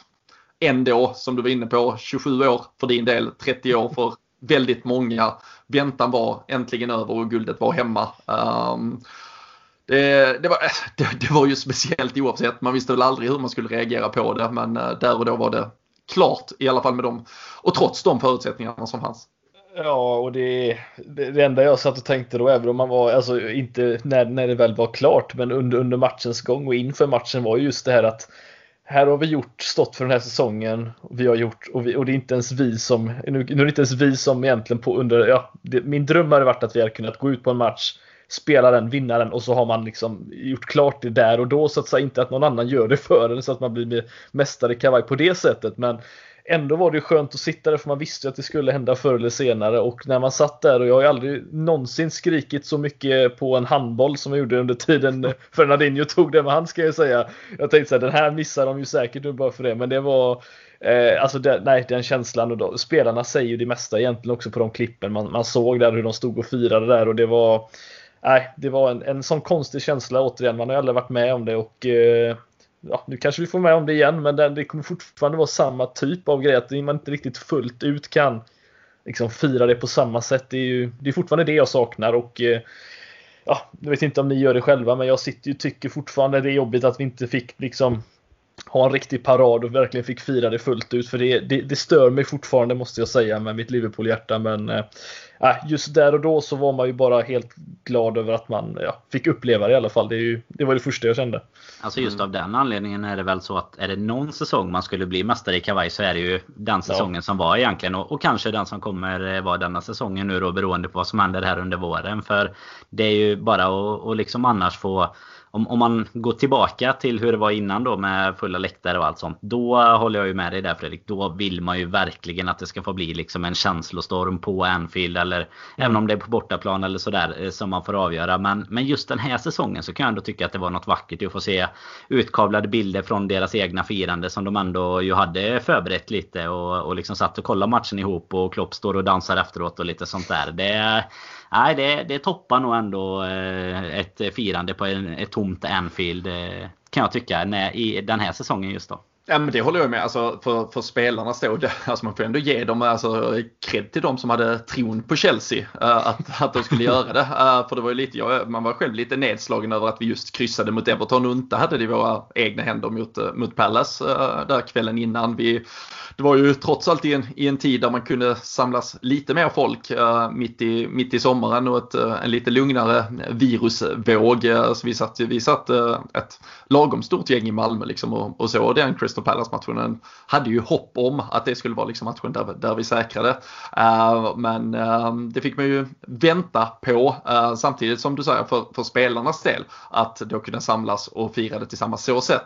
ändå, som du var inne på, 27 år för din del, 30 år för väldigt många. Väntan var äntligen över och guldet var hemma. Ehm, det, det, var, det, det, var ju speciellt oavsett. Man visste väl aldrig hur man skulle reagera på det. Men där och då var det klart i alla fall med dem. Och trots de förutsättningarna som fanns. Ja, och det, det enda jag satt och tänkte då, även om man var, alltså inte när, när det väl var klart, men under, under matchens gång och inför matchen var just det här att här har vi gjort, stått för den här säsongen, och vi har gjort, och, vi, och det är inte ens vi som, nu, nu är det inte ens vi som egentligen på under, ja, det, min dröm hade varit att vi hade kunnat gå ut på en match, spela den, vinna den och så har man liksom gjort klart det där och då så att säga inte att någon annan gör det för en så att man blir mästare i kavaj på det sättet, men ändå var det skönt att sitta där för man visste att det skulle hända förr eller senare. Och när man satt där och jag har ju aldrig någonsin skrikit så mycket på en handboll som jag gjorde under tiden *laughs* Fernandinho tog det med han ska jag säga. Jag tänkte så här, den här missar de ju säkert nu bara för det. Men det var eh, alltså det, nej, den känslan och då, spelarna säger ju det mesta egentligen också på de klippen. Man, man såg där hur de stod och firade där och det var Nej, det var en, en sån konstig känsla återigen. Man har ju aldrig varit med om det och eh, ja, nu kanske vi får med om det igen, men det, kommer fortfarande vara samma typ av grej, att man inte riktigt fullt ut kan liksom fira det på samma sätt. Det är ju det är fortfarande det jag saknar och eh, ja, jag vet inte om ni gör det själva, men jag sitter ju tycker fortfarande det är jobbigt att vi inte fick liksom ha en riktig parad och verkligen fick fira det fullt ut. För det, det, det stör mig fortfarande måste jag säga med mitt Liverpool-hjärta. Men äh, just där och då så var man ju bara helt glad över att man ja, fick uppleva det i alla fall. Det, ju, det var det första jag kände. Alltså just av den anledningen är det väl så att är det någon säsong man skulle bli mästare i kavaj så är det ju den säsongen ja. som var egentligen. Och, och, kanske den som kommer vara denna säsongen nu då beroende på vad som händer här under våren. För det är ju bara att och liksom annars få om, om man går tillbaka till hur det var innan då med fulla läktare och allt sånt. Då håller jag ju med dig där Fredrik. Då vill man ju verkligen att det ska få bli liksom en känslostorm på Anfield. Eller mm. även om det är på bortaplan eller sådär eh, som man får avgöra. Men, men just den här säsongen så kan jag ändå tycka att det var något vackert att få se utkavlade bilder från deras egna firande som de ändå ju hade förberett lite. Och, och liksom satt och kollade matchen ihop och Klopp står och dansar efteråt och lite sånt där. Det nej, det, det toppar nog ändå eh, ett firande på ett tomt Anfield. Eh, kan jag tycka i den här säsongen just då. Ja men det håller jag med. Alltså för, för spelarnas *laughs* del. Alltså man får ändå ge dem alltså, cred till dem som hade tron på Chelsea. Uh, att, *laughs* att de skulle göra det. Uh, för det var ju lite, jag, man var själv lite nedslagen över att vi just kryssade mot Everton och inte hade det i våra egna händer mot, eh, mot Palace uh, där kvällen innan. Vi det var ju trots allt i en, i en tid där man kunde samlas lite mer folk uh, mitt, i, mitt i sommaren och ett, uh, en lite lugnare virusvåg. Uh, så vi satt, vi satt ett lagom stort gäng i Malmö liksom och, och så. Den Crystal Palace-matchen hade ju hopp om att det skulle vara liksom matchen där, där vi säkrade. men det fick man ju vänta på samtidigt som du säger för, för spelarnas del att då kunna samlas och fira det tillsammans så sätt.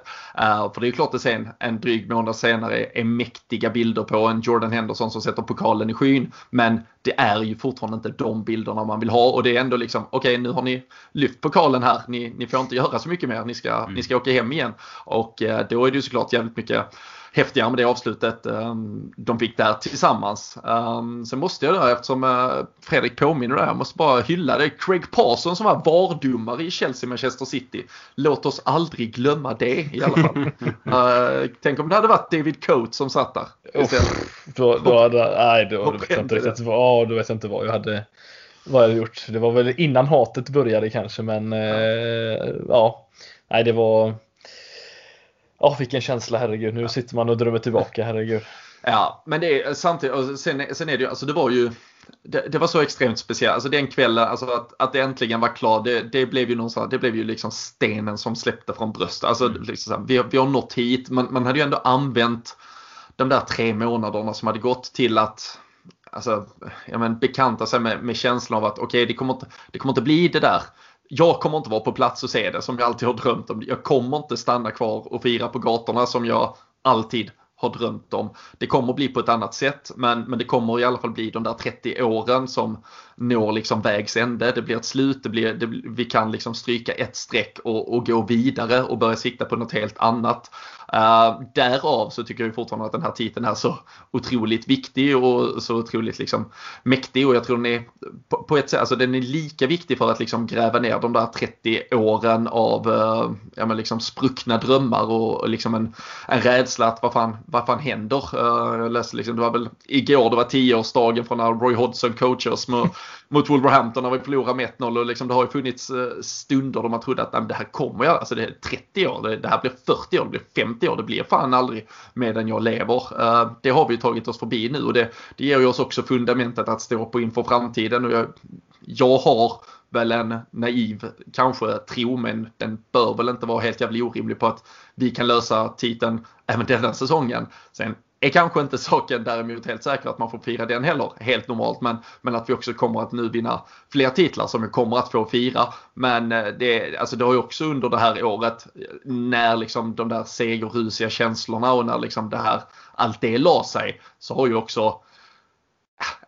för det är ju klart att sen en dryg månad senare är mäktiga bilder på en Jordan Henderson som sätter pokalen i skyn. Men det är ju fortfarande inte de bilderna man vill ha och det är ändå liksom okej okay, nu har ni lyft pokalen här. Ni, ni får inte göra så mycket mer. Ni ska, mm. ni ska åka hem igen. Och eh, då är det ju såklart jävligt mycket häftigare med det avslutet ehm, de fick där tillsammans. Ehm, sen måste jag då, eftersom eh, Fredrik påminner där, jag måste bara hylla det. Craig Parson som var VAR-domare i Chelsea Manchester City. Låt oss aldrig glömma det i alla fall. *laughs* Eh, tänk om det hade varit David Coates som satt där. då, då hade, nej, då, då vet jag inte riktigt vad, ja, då vet jag inte vad jag hade vad jag hade gjort. Det var väl innan hatet började kanske men ja, eh, ja. nej det var oh, vilken känsla, herregud. Nu sitter man och drömmer tillbaka, herregud. Ja, men det är samtidigt, och sen, sen är det ju, alltså det var ju, det, det var så extremt speciellt. Alltså den kvällen, alltså att, att det äntligen var klart, det, det blev ju någonstans, det blev ju liksom stenen som släppte från bröstet. Alltså mm. liksom här, vi, vi har nått hit, man, man hade ju ändå använt de där tre månaderna som hade gått till att alltså, ja, men, bekanta sig med, med känslan av att okej, okay, det, kommer inte, det kommer inte bli det där jag kommer inte vara på plats och se det som jag alltid har drömt om. Jag kommer inte stanna kvar och fira på gatorna som jag alltid har drömt om. Det kommer bli på ett annat sätt men, men det kommer i alla fall bli de där 30 åren som når liksom vägs ände. Det blir ett slut, det blir, det, vi kan liksom stryka ett streck och, och gå vidare och börja sikta på något helt annat. Uh, därav så tycker jag fortfarande att den här titeln är så otroligt viktig och så otroligt liksom mäktig och jag tror den är på, på ett sätt, alltså den är lika viktig för att liksom gräva ner de där 30 åren av uh, ja, men liksom spruckna drömmar och, och liksom en, en rädsla att vad fan, vad fan händer? Uh, jag läste liksom, det var väl igår, det var tioårsdagen från när Roy Hodgson coachers mot, mot Wolverhampton när vi förlorade med 1-0 och liksom, det har ju funnits eh, stunder då man trodde att nej, det här kommer jag, alltså det är 30 år, det, det, här blir 40 år, det blir 50 år, det blir fan aldrig medan jag lever. Eh, det har vi ju tagit oss förbi nu och det, det ger ju oss också fundamentet att stå på inför framtiden och jag, jag har väl en naiv kanske tro, men den bör väl inte vara helt jävla orimlig på att vi kan lösa titeln även denna säsongen. Sen är kanske inte saken däremot helt säker att man får fira den heller helt normalt. Men, men att vi också kommer att nu vinna fler titlar som vi kommer att få fira. Men eh, det, alltså det har ju också under det här året när liksom de där segerrusiga känslorna och när liksom det här, allt det la sig så har ju också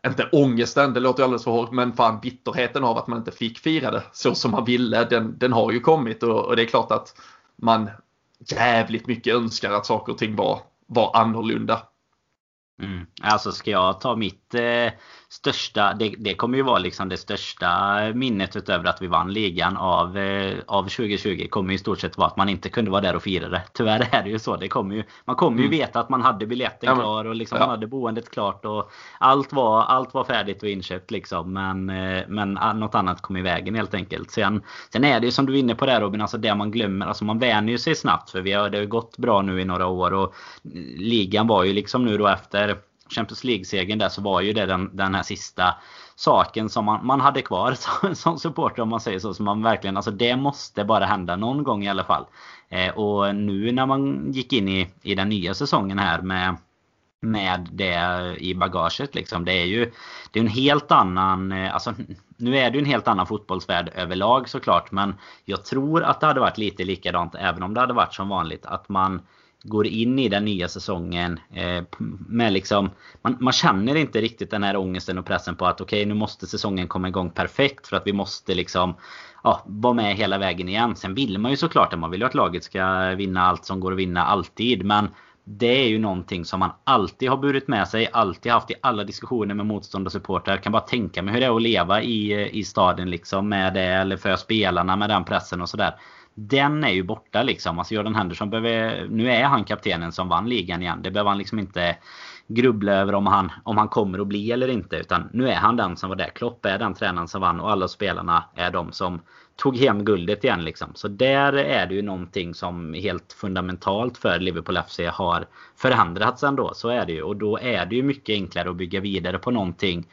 eh, inte ångesten, det låter alldeles för hårt, men fan bitterheten av att man inte fick fira det så som man ville, den, den har ju kommit och, och, det är klart att man jävligt mycket önskar att saker och ting var, var annorlunda. Mm. Alltså ska jag ta mitt eh, största, det, det, kommer ju vara liksom det största minnet utöver att vi vann ligan av, eh, av 2020 kommer ju i stort sett vara att man inte kunde vara där och fira det. Tyvärr är det ju så. Det kommer ju, man kommer ju mm. veta att man hade biljetten ja, men, klar och liksom ja. man hade boendet klart och allt var, allt var färdigt och inköpt liksom. Men, eh, men något annat kom i vägen helt enkelt. Sen, sen är det ju som du är inne på där Robin, alltså det man glömmer, alltså man vänjer sig snabbt för vi har, det har gått bra nu i några år och ligan var ju liksom nu då efter Champions League-segern där så var ju det den, den här sista saken som man, man hade kvar *laughs* som, som supporter om man säger så. så man verkligen, alltså det måste bara hända någon gång i alla fall. Eh, och nu när man gick in i, i den nya säsongen här med med det i bagaget liksom. Det är ju det är en helt annan, eh, alltså nu är det ju en helt annan fotbollsvärld överlag såklart. Men jag tror att det hade varit lite likadant även om det hade varit som vanligt. Att man går in i den nya säsongen eh, med liksom man, man, känner inte riktigt den här ångesten och pressen på att okej okay, nu måste säsongen komma igång perfekt för att vi måste liksom ja, vara med hela vägen igen. Sen vill man ju såklart att man vill ju att laget ska vinna allt som går att vinna alltid. Men det är ju någonting som man alltid har burit med sig, alltid haft i alla diskussioner med motstånd och supportrar. Jag kan bara tänka mig hur det är att leva i, eh, i staden liksom med det, eller för spelarna med den pressen och sådär den är ju borta liksom. Alltså Jordan Henderson behöver, nu är han kaptenen som vann ligan igen. Det behöver han liksom inte grubbla över om han, om han kommer att bli eller inte. Utan nu är han den som var där. Klopp är den tränaren som vann och alla spelarna är de som tog hem guldet igen liksom. Så där är det ju någonting som helt fundamentalt för Liverpool FC har förändrats ändå. Så är det ju. Och då är det ju mycket enklare att bygga vidare på någonting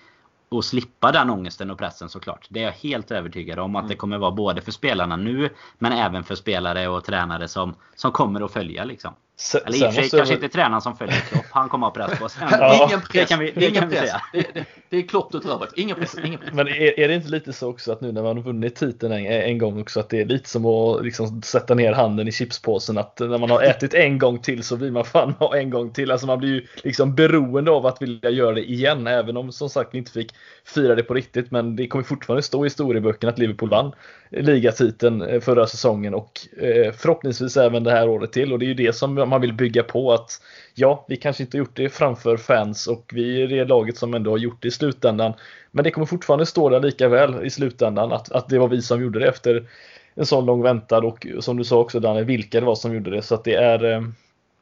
och slippa den ångesten och pressen såklart. Det är jag helt övertygad om att mm. det kommer vara både för spelarna nu men även för spelare och tränare som, som kommer att följa liksom. Sen, Eller i och för sig kanske inte tränaren som följer Klopp. Han kommer att ha press på sig. *laughs* Ja. Ingen press. Det kan vi, det ingen kan press. säga. Det, det, det, är Klopp utöver. Ingen press. Ingen press. Men är, är, det inte lite så också att nu när man har vunnit titeln en, en gång också att det är lite som att liksom sätta ner handen i chipspåsen att när man har ätit en gång till så vill man fan ha en gång till. Alltså man blir ju liksom beroende av att vilja göra det igen även om som sagt vi inte fick fira det på riktigt. Men det kommer fortfarande stå i historieböckerna att Liverpool vann ligatiteln eh, förra säsongen och eh, förhoppningsvis även det här året till och det är ju det som man vill bygga på att ja, vi kanske inte gjort det framför fans och vi är det laget som ändå har gjort det i slutändan. Men det kommer fortfarande stå där lika väl i slutändan att, att det var vi som gjorde det efter en sån lång väntan och som du sa också Danne, vilka det var som gjorde det. Så att det är eh,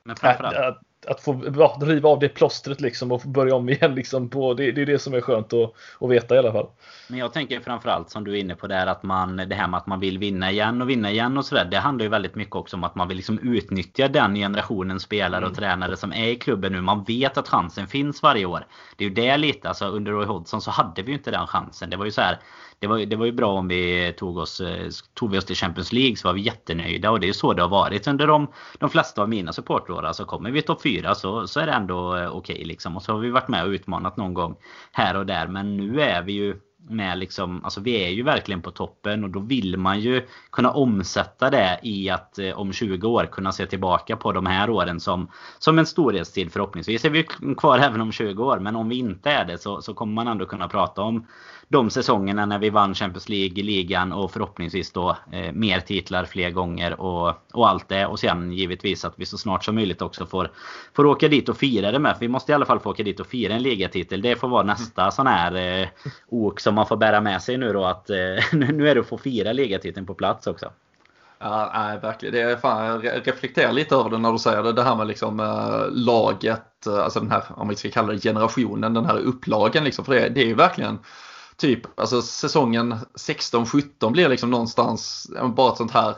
Men framförallt att få ja, riva av det plåstret liksom och börja om igen. Liksom på, det, det är det som är skönt att, att veta i alla fall. Men jag tänker framförallt som du är inne på där att man det här med att man vill vinna igen och vinna igen och sådär. Det handlar ju väldigt mycket också om att man vill liksom utnyttja den generationen spelare och mm. tränare som är i klubben nu. Man vet att chansen finns varje år. Det är ju det lite, alltså under Roy Hodgson så hade vi ju inte den chansen. Det var ju så här det var, det var ju bra om vi tog oss, eh, tog vi oss till Champions League så var vi jättenöjda och det är så det har varit under de, de flesta av mina supportrar. Alltså kommer vi topp 4 så, så är det ändå eh, okej okay, liksom. Och så har vi varit med och utmanat någon gång här och där. Men nu är vi ju med liksom, alltså vi är ju verkligen på toppen och då vill man ju kunna omsätta det i att eh, om 20 år kunna se tillbaka på de här åren som, som en storhetstid förhoppningsvis. Är vi kvar även om 20 år men om vi inte är det så, så kommer man ändå kunna prata om de säsongerna när vi vann Champions League, ligan och förhoppningsvis då eh, mer titlar fler gånger och, och allt det. Och sen givetvis att vi så snart som möjligt också får, får åka dit och fira det med. För vi måste i alla fall få åka dit och fira en ligatitel. Det får vara nästa mm. sån här eh, ok som man får bära med sig nu då. Att eh, *laughs* nu är det att få fira ligatiteln på plats också. Ja, nej, verkligen. Det är fan, jag reflekterar lite över det när du säger det. Det här med liksom äh, laget, eh, alltså den här, om vi ska kalla det generationen, den här upplagen liksom. För det, det är ju verkligen typ, alltså säsongen 16-17 blir liksom någonstans bara ett sånt här,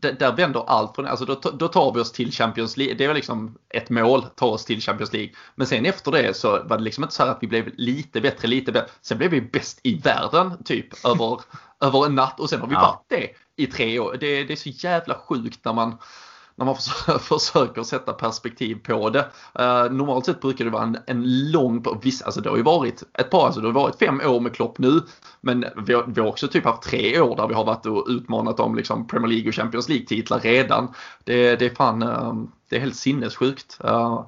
där vänder allt från, alltså då, då tar vi oss till Champions League, det var liksom ett mål, ta oss till Champions League. Men sen efter det så var det liksom inte så här att vi blev lite bättre, lite bättre. Sen blev vi bäst i världen typ över, *laughs* över en natt och sen har vi ja. varit det i tre år. Det, det är så jävla sjukt när man när man *laughs* försöker sätta perspektiv på det. Uh, normalt sett brukar det vara en, en lång, viss, alltså det har ju varit ett par, alltså det har varit fem år med Klopp nu. Men vi har, vi har också typ haft tre år där vi har varit och utmanat om liksom Premier League och Champions League-titlar redan. Det, det är fan, uh, det är helt sinnessjukt. Uh,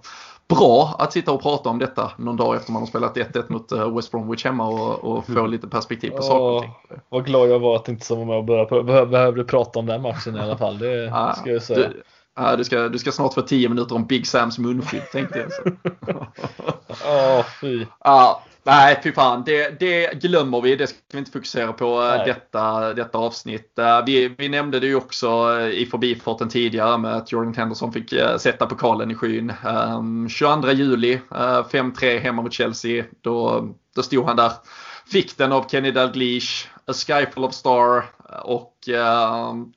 bra att sitta och prata om detta någon dag efter man har spelat 1-1 mot West Bromwich hemma och, och få mm. lite perspektiv på saker och ting. Vad glad jag var att inte som var med och började, behövde prata om den matchen i alla fall. Det ska jag säga. Du, Ja, du, ska, du ska snart få 10 minuter om Big Sams munskydd tänkte jag. Åh, *laughs* oh, fy. Ja, nej, fy fan. Det, det glömmer vi. Det ska vi inte fokusera på eh, detta, detta avsnitt. Eh, vi, vi nämnde det ju också eh, i förbifarten tidigare med att Jordan Henderson fick sätta pokalen i skyn. 22 juli, 5-3 hemma mot Chelsea. Då, då stod han där. Fick den av Kenny Dalglish, A Sky Full of Star och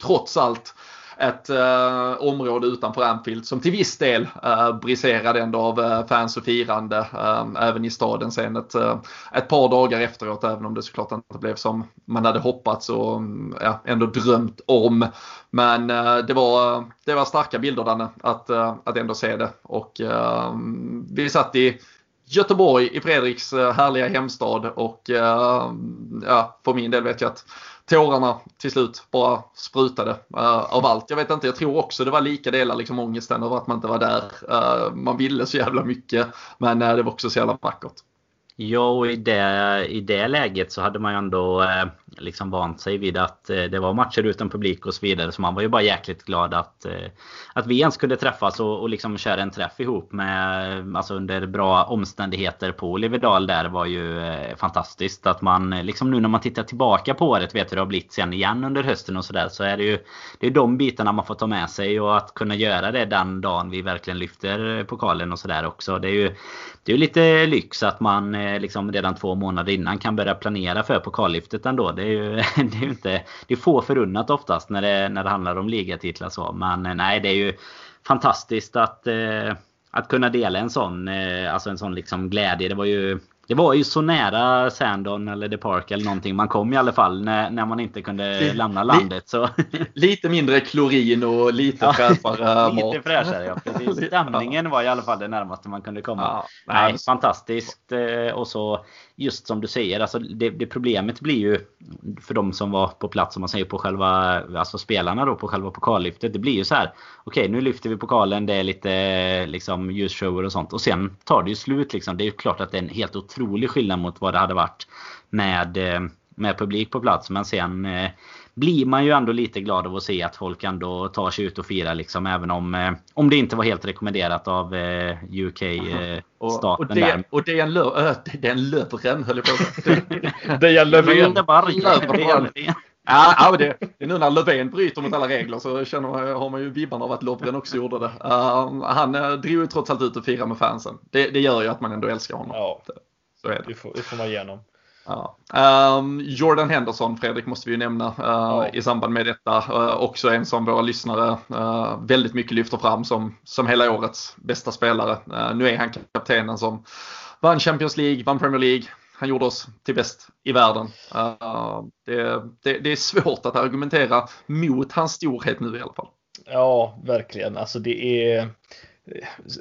trots allt ett eh, område utanför Anfield som till viss del eh, briserade ändå av eh, fans och firande eh, även i staden sen ett, eh, ett par dagar efteråt även om det såklart inte blev som man hade hoppats och mm, ja, ändå drömt om. Men eh, det, var, eh, det var starka bilder Danne att, eh, att ändå se det och eh, vi satt i Göteborg i Fredriks eh, härliga hemstad och eh, ja, för min del vet jag att tårarna till slut bara sprutade uh, av allt. Jag vet inte, jag tror också det var lika delar liksom ångesten över att man inte var där. Uh, man ville så jävla mycket men uh, det var också så jävla vackert. Ja, och i det, i det läget så hade man ju ändå liksom vant sig vid att eh, det var matcher utan publik och så vidare. Så man var ju bara jäkligt glad att, eh, att vi ens kunde träffas och, och liksom köra en träff ihop med, alltså under bra omständigheter på Olivedal där var ju eh, fantastiskt. Att man eh, liksom nu när man tittar tillbaka på året, vet hur det har blivit sen igen under hösten och sådär. Så är det ju det är de bitarna man får ta med sig och att kunna göra det den dagen vi verkligen lyfter eh, pokalen och sådär också. Det är ju det är lite lyx att man eh, liksom redan två månader innan kan börja planera för pokallyftet ändå. Det *laughs* är ju det är inte, det är få förunnat oftast när det, när det handlar om ligatitlar så. Men eh, nej, det är ju fantastiskt att, eh, att kunna dela en sån, eh, alltså en sån liksom glädje. Det var ju det var ju så nära Sandon eller The Park eller någonting. Man kom i alla fall när, när man inte kunde lämna landet. Så. *laughs* Lite mindre klorin och lite ja, fräschare mat. Lite fräschare ja, precis. *laughs* Stämningen var i alla fall det närmaste man kunde komma. Ja, nej, fantastiskt. Eh, och så just som du säger, alltså det, det, problemet blir ju för de som var på plats, om man säger på själva, alltså spelarna då på själva pokallyftet. Det blir ju så här. Okej, okay, nu lyfter vi pokalen. Det är lite liksom ljusshower och sånt. Och sen tar det ju slut liksom. Det är ju klart att det är en helt otrolig skillnad mot vad det hade varit med, eh, med publik på plats. Men sen eh, blir man ju ändå lite glad av att se att folk ändå tar sig ut och firar liksom. Även om, eh, om det inte var helt rekommenderat av UK-staten. och, och, det, och det är en, lö, det är en lövren höll jag på att säga. *laughs* Det är en Löfven. Ja, ja det, det är nu när Löfven bryter mot alla regler så känner man, har man ju vibbarna av att Lovren också gjorde det. Uh, han drog ju trots allt ut och firade med fansen. Det, det, gör ju att man ändå älskar honom. Ja, så är det. Det får, det får man igenom. Ja. Um, Jordan Henderson, Fredrik, måste vi ju nämna uh, ja. i samband med detta. Uh, också en som våra lyssnare uh, väldigt mycket lyfter fram som, som hela årets bästa spelare. nu är han kaptenen som vann Champions League, vann Premier League. Han gjorde oss till bäst i världen. Det, det, det är svårt att argumentera mot hans storhet nu i alla fall. Ja, verkligen. Alltså det är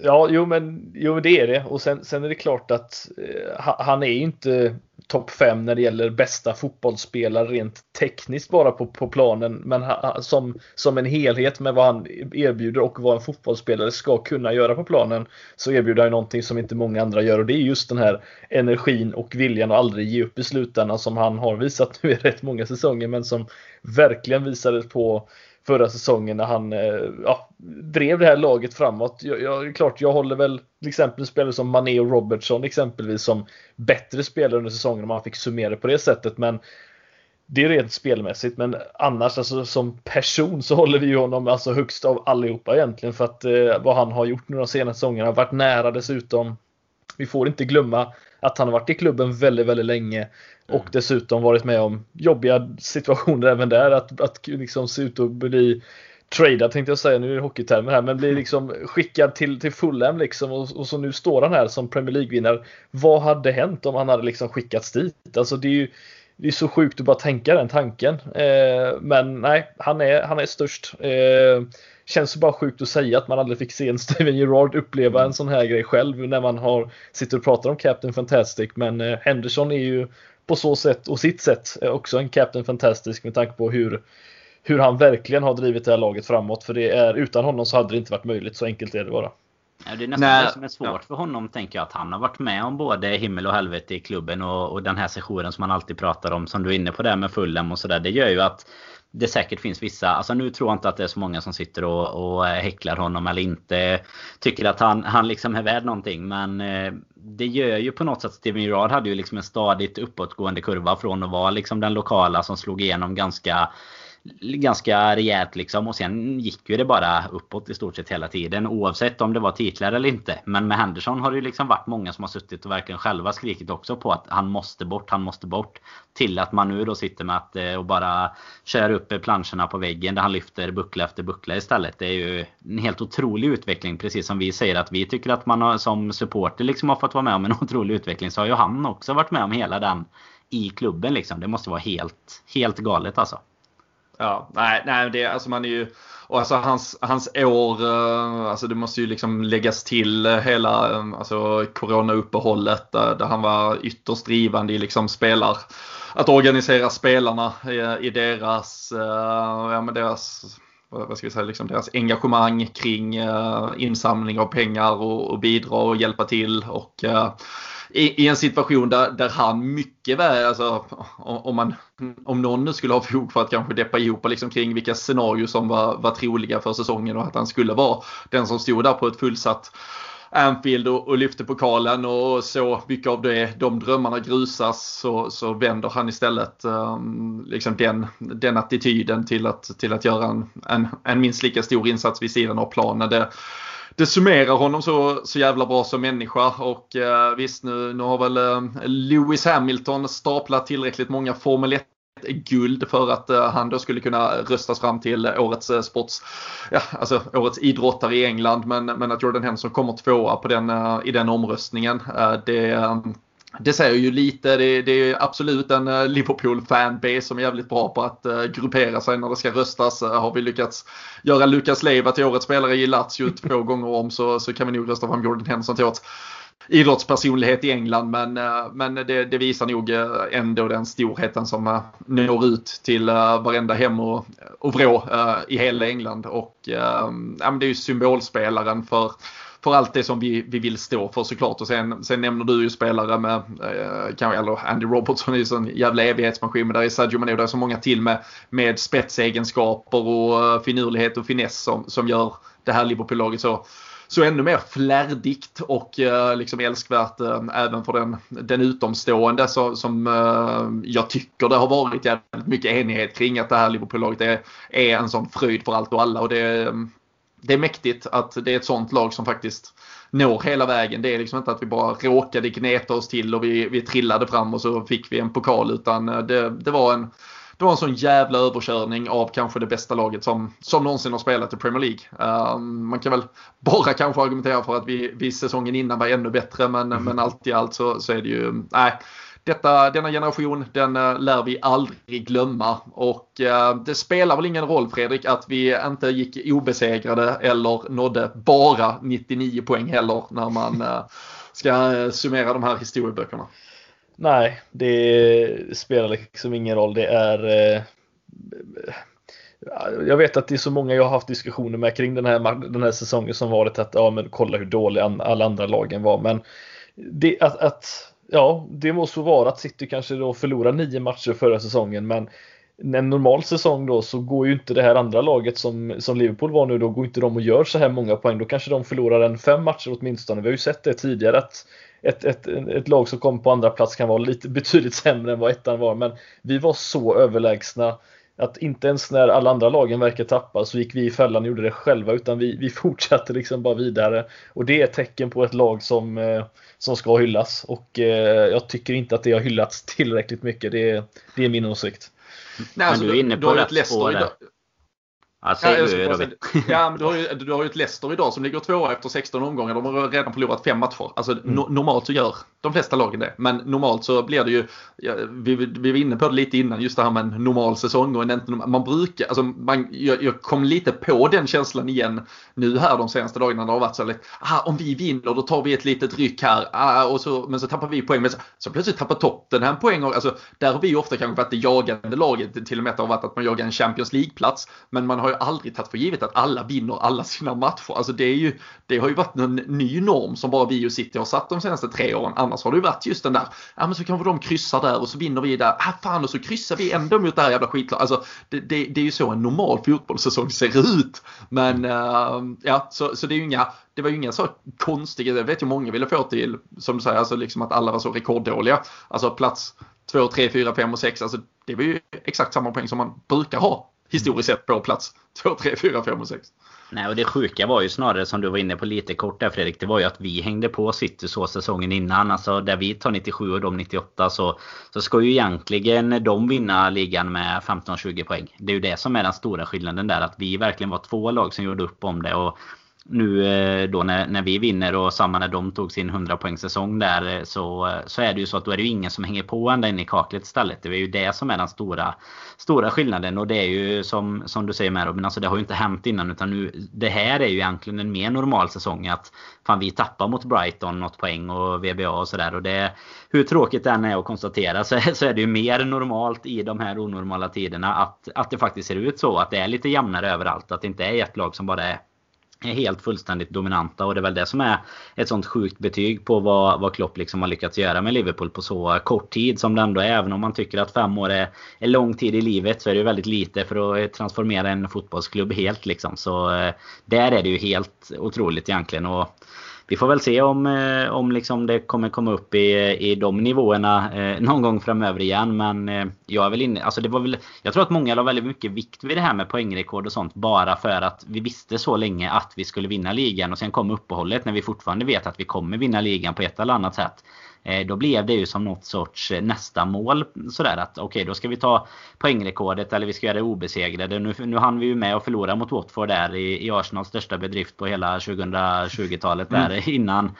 Ja, jo men, jo, det är det. Och sen, sen är det klart att eh, han är ju inte topp 5 när det gäller bästa fotbollsspelare rent tekniskt bara på, på planen. Men ha, som, som en helhet med vad han erbjuder och vad en fotbollsspelare ska kunna göra på planen så erbjuder han någonting som inte många andra gör och det är just den här energin och viljan att aldrig ge upp i slutändan som han har visat nu i rätt många säsonger men som verkligen visades på förra säsongen när han eh, ja, drev det här laget framåt. Jag, jag, klart, jag håller väl till exempel spelare som Mané och Robertson exempelvis som bättre spelare under säsongen om man fick summera på det sättet. Men det är rent spelmässigt, men annars alltså, som person så håller vi ju honom alltså högst av allihopa egentligen för att eh, vad han har gjort nu de senaste säsongerna. Varit nära dessutom. Vi får inte glömma att han har varit i klubben väldigt, väldigt länge och mm. dessutom varit med om jobbiga situationer även där. Att, att liksom se ut att bli tradad tänkte jag säga, nu är det hockeytermer här, men blir liksom skickad till, till Fulham liksom och, och så nu står han här som Premier League-vinnare. Vad hade hänt om han hade liksom skickats dit? Alltså det är ju det är så sjukt att bara tänka den tanken. Eh, men nej, han är, han är störst. Eh, känns bara sjukt att säga att man aldrig fick se en *laughs* Steven Gerrard uppleva en sån här grej själv när man har sitter och pratar om Captain Fantastic. Men eh, Henderson är ju på så sätt och sitt sätt också en Captain Fantastic med tanke på hur hur han verkligen har drivit det här laget framåt. För det är, utan honom så hade det inte varit möjligt. Så enkelt är det bara. Ja, det är nästan Nej. det som är svårt ja. för honom, tänker jag. Att han har varit med om både himmel och helvete i klubben och, och den här sessionen som man alltid pratar om. Som du är inne på där med Fulham och sådär. Det gör ju att det säkert finns vissa, alltså nu tror jag inte att det är så många som sitter och, och eh, häcklar honom eller inte tycker att han, han liksom är värd någonting. Men eh, det gör ju på något sätt, Steven Gerard hade ju liksom en stadigt uppåtgående kurva från att vara liksom den lokala som slog igenom ganska ganska rejält liksom. Och sen gick ju det bara uppåt i stort sett hela tiden. Oavsett om det var titlar eller inte. Men med Henderson har det ju liksom varit många som har suttit och verkligen själva skrikit också på att han måste bort, han måste bort. Till att man nu då sitter med att eh, och bara kör upp planscherna på väggen där han lyfter buckla efter buckla istället. Det är ju en helt otrolig utveckling. Precis som vi säger att vi tycker att man har, som supporter liksom har fått vara med om en *laughs* otrolig utveckling. Så har ju han också varit med om hela den i klubben liksom. Det måste vara helt, helt galet alltså. Ja, nej, nej det, alltså man är ju, och alltså hans, hans år, eh, alltså det måste ju liksom läggas till hela eh, alltså coronauppehållet där, där han var ytterst drivande i liksom spelar, att organisera spelarna i, i deras, eh, ja men deras vad ska vi säga, liksom deras engagemang kring insamling av pengar och, och bidra och hjälpa till. Och i, i en situation där, där han mycket väl, alltså, om, man, om någon nu skulle ha fog för att kanske deppa ihop liksom kring vilka scenarier som var, var troliga för säsongen och att han skulle vara den som stod där på ett fullsatt Anfield och, och lyfte pokalen och så mycket av det, de drömmarna grusas så, så vänder han istället um, liksom den, den attityden till att, till att göra en, en, en minst lika stor insats vid sidan av planen. Det, det summerar honom så, så jävla bra som människa och eh, visst nu, nu har väl eh, Lewis Hamilton staplat tillräckligt många Formel 1 guld för att eh, han då skulle kunna röstas fram till årets eh, sports, ja alltså årets idrottare i England. Men, men att Jordan Henson kommer tvåa på den, eh, i den omröstningen, det, det säger ju lite, det, det är absolut en uh, Liverpool-fanbase som är jävligt bra på att uh, gruppera sig när det ska röstas. Uh, har vi lyckats göra Lucas Leiva till årets spelare i Lazio *laughs* två gånger om så, så kan vi nog rösta fram Jordan Henson till årets idrottspersonlighet i England. Men, men det, det, visar nog ändå den storheten som når ut till varenda hem och, och vrå i hela England. Och ja, det är ju symbolspelaren för för allt det som vi, vi vill stå för såklart. Och sen, sen nämner du ju spelare med, eh, kanske, eller Andy Robertson är ju en jävla evighetsmaskin. Men där är Sadio Mané, där är så många till med, med spetsegenskaper och eh, finurlighet och finess som, som gör det här Liverpool-laget så så ännu mer flärdigt och eh, liksom älskvärt eh, även för den, den utomstående så, som eh, jag tycker det har varit jävligt mycket enighet kring att det här Liverpool-laget är, är en sån fröjd för allt och alla och det, eh, det är mäktigt att det är ett sånt lag som faktiskt når hela vägen. Det är liksom inte att vi bara råkade gneta oss till och vi, vi trillade fram och så fick vi en pokal utan eh, det, det var en det var en sån jävla överkörning av kanske det bästa laget som, som någonsin har spelat i Premier League. Um, man kan väl bara kanske argumentera för att vi, vi säsongen innan var ännu bättre men, mm. men allt i allt så, så är det ju, nej, detta, denna generation, den eh, lär vi aldrig glömma. Och eh, det spelar väl ingen roll Fredrik att vi inte gick obesegrade eller nådde bara 99 poäng heller när man eh, ska summera de här historieböckerna. Nej, det spelar liksom ingen roll. Det är jag vet att det är så många jag har haft diskussioner med kring den här, den här säsongen som varit att ja men kolla hur dåliga alla andra lagen var. Men det, att, att ja, det må så vara att City kanske då förlorar nio matcher förra säsongen, men en normal säsong då så går ju inte det här andra laget som, som Liverpool var nu, då går inte de och gör så här många poäng. Då kanske de förlorar en fem matcher åtminstone. Vi har ju sett det tidigare att ett, ett, ett lag som kom på andra plats kan vara lite *laughs* betydligt sämre än vad ettan var. Men vi var så överlägsna att inte ens när alla andra lagen verkar tappa så gick vi i fällan och gjorde det själva utan vi, vi *laughs* fortsatte liksom bara vidare. Och det är ett tecken på ett lag som, eh, som ska hyllas och eh, jag tycker inte att det har hyllats tillräckligt mycket. Det, det är min åsikt. Nej, alltså, Men du är inne på rätt spår där. Alltså, ja, du, ja, men du har, ju, du har ju ett Leicester idag som ligger tvåa efter 16 omgångar. De har redan förlorat fem matcher. Alltså, mm. no, normalt så gör de flesta lagen det. Men normalt så blir det ju, ja, vi, vi var inne på det lite innan, just det här med en normal säsong. Och en, man brukar, alltså man, jag, jag, kom lite på den känslan igen nu här de senaste dagarna. Det har varit så här. ah, om vi vinner då tar vi ett litet ryck här. Ah, och så, men så tappar vi poäng. Men så, så plötsligt tappar toppen en poäng. Och, alltså, där har vi ofta kanske varit det jagande laget. Till och med att det har varit att man jagar en Champions League-plats. Men man har ju aldrig tagit för givet att alla vinner alla sina matcher. Alltså det, är ju, det har ju varit en ny norm som bara vi och City har satt de senaste tre åren. Annars har det ju varit just den där, ja men så kanske de kryssar där och så vinner vi där. Ah fan och så kryssar vi ändå mot det här jävla skitlaget. Alltså det, det, det, är ju så en normal fotbollssäsong ser ut. Men uh, ja, så, så det är ju inga det var ju inga så konstiga, det vet ju många ville få till, som du säger, alltså liksom att alla var så rekorddåliga. Alltså plats 2, 3, 4, 5 och 6, alltså det var ju exakt samma poäng som man brukar ha historiskt sett på plats 2, 3, 4, 5 och 6. Nej, och det sjuka var ju snarare som du var inne på lite kort där Fredrik. Det var ju att vi hängde på City så säsongen innan. Alltså där vi tar 97 och de 98 så, så ska ju egentligen de vinna ligan med 15-20 poäng. Det är ju det som är den stora skillnaden där. Att vi verkligen var två lag som gjorde upp om det. Och nu eh, då när, när vi vinner och samma när de tog sin 100 poäng säsong där eh, så, eh, så är det ju så att då är det ju ingen som hänger på ända in i kaklet istället. Det är ju det som är den stora, stora skillnaden och det är ju som, som du säger med Robin, alltså det har ju inte hänt innan utan nu det här är ju egentligen en mer normal säsong att fan vi tappar mot Brighton något poäng och VBA och sådär och det hur tråkigt det än är att konstatera *laughs* så, så är det ju mer normalt i de här onormala tiderna att, att det faktiskt ser ut så att det är lite jämnare överallt att det inte är ett lag som bara är är helt fullständigt dominanta och det är väl det som är ett sånt sjukt betyg på vad, vad Klopp liksom har lyckats göra med Liverpool på så kort tid som det ändå är. Även om man tycker att fem år är, är lång tid i livet så är det ju väldigt lite för att eh, transformera en fotbollsklubb helt liksom. Så eh, där är det ju helt otroligt egentligen. Och vi får väl se om, eh, om liksom det kommer komma upp i, i de nivåerna eh, någon gång framöver igen. Men eh, jag är väl inne, alltså det var väl, jag tror att många la väldigt mycket vikt vid det här med poängrekord och sånt. Bara för att vi visste så länge att vi skulle vinna ligan. Och sen kom uppehållet när vi fortfarande vet att vi kommer vinna ligan på ett eller annat sätt. Eh, då blev det ju som något sorts eh, nästa mål. Sådär att okej, okay, då ska vi ta poängrekordet eller vi ska göra det obesegrade. Nu, nu hann vi ju med att förlora mot Watford där i, i Arsenals största bedrift på hela 2020-talet där mm. innan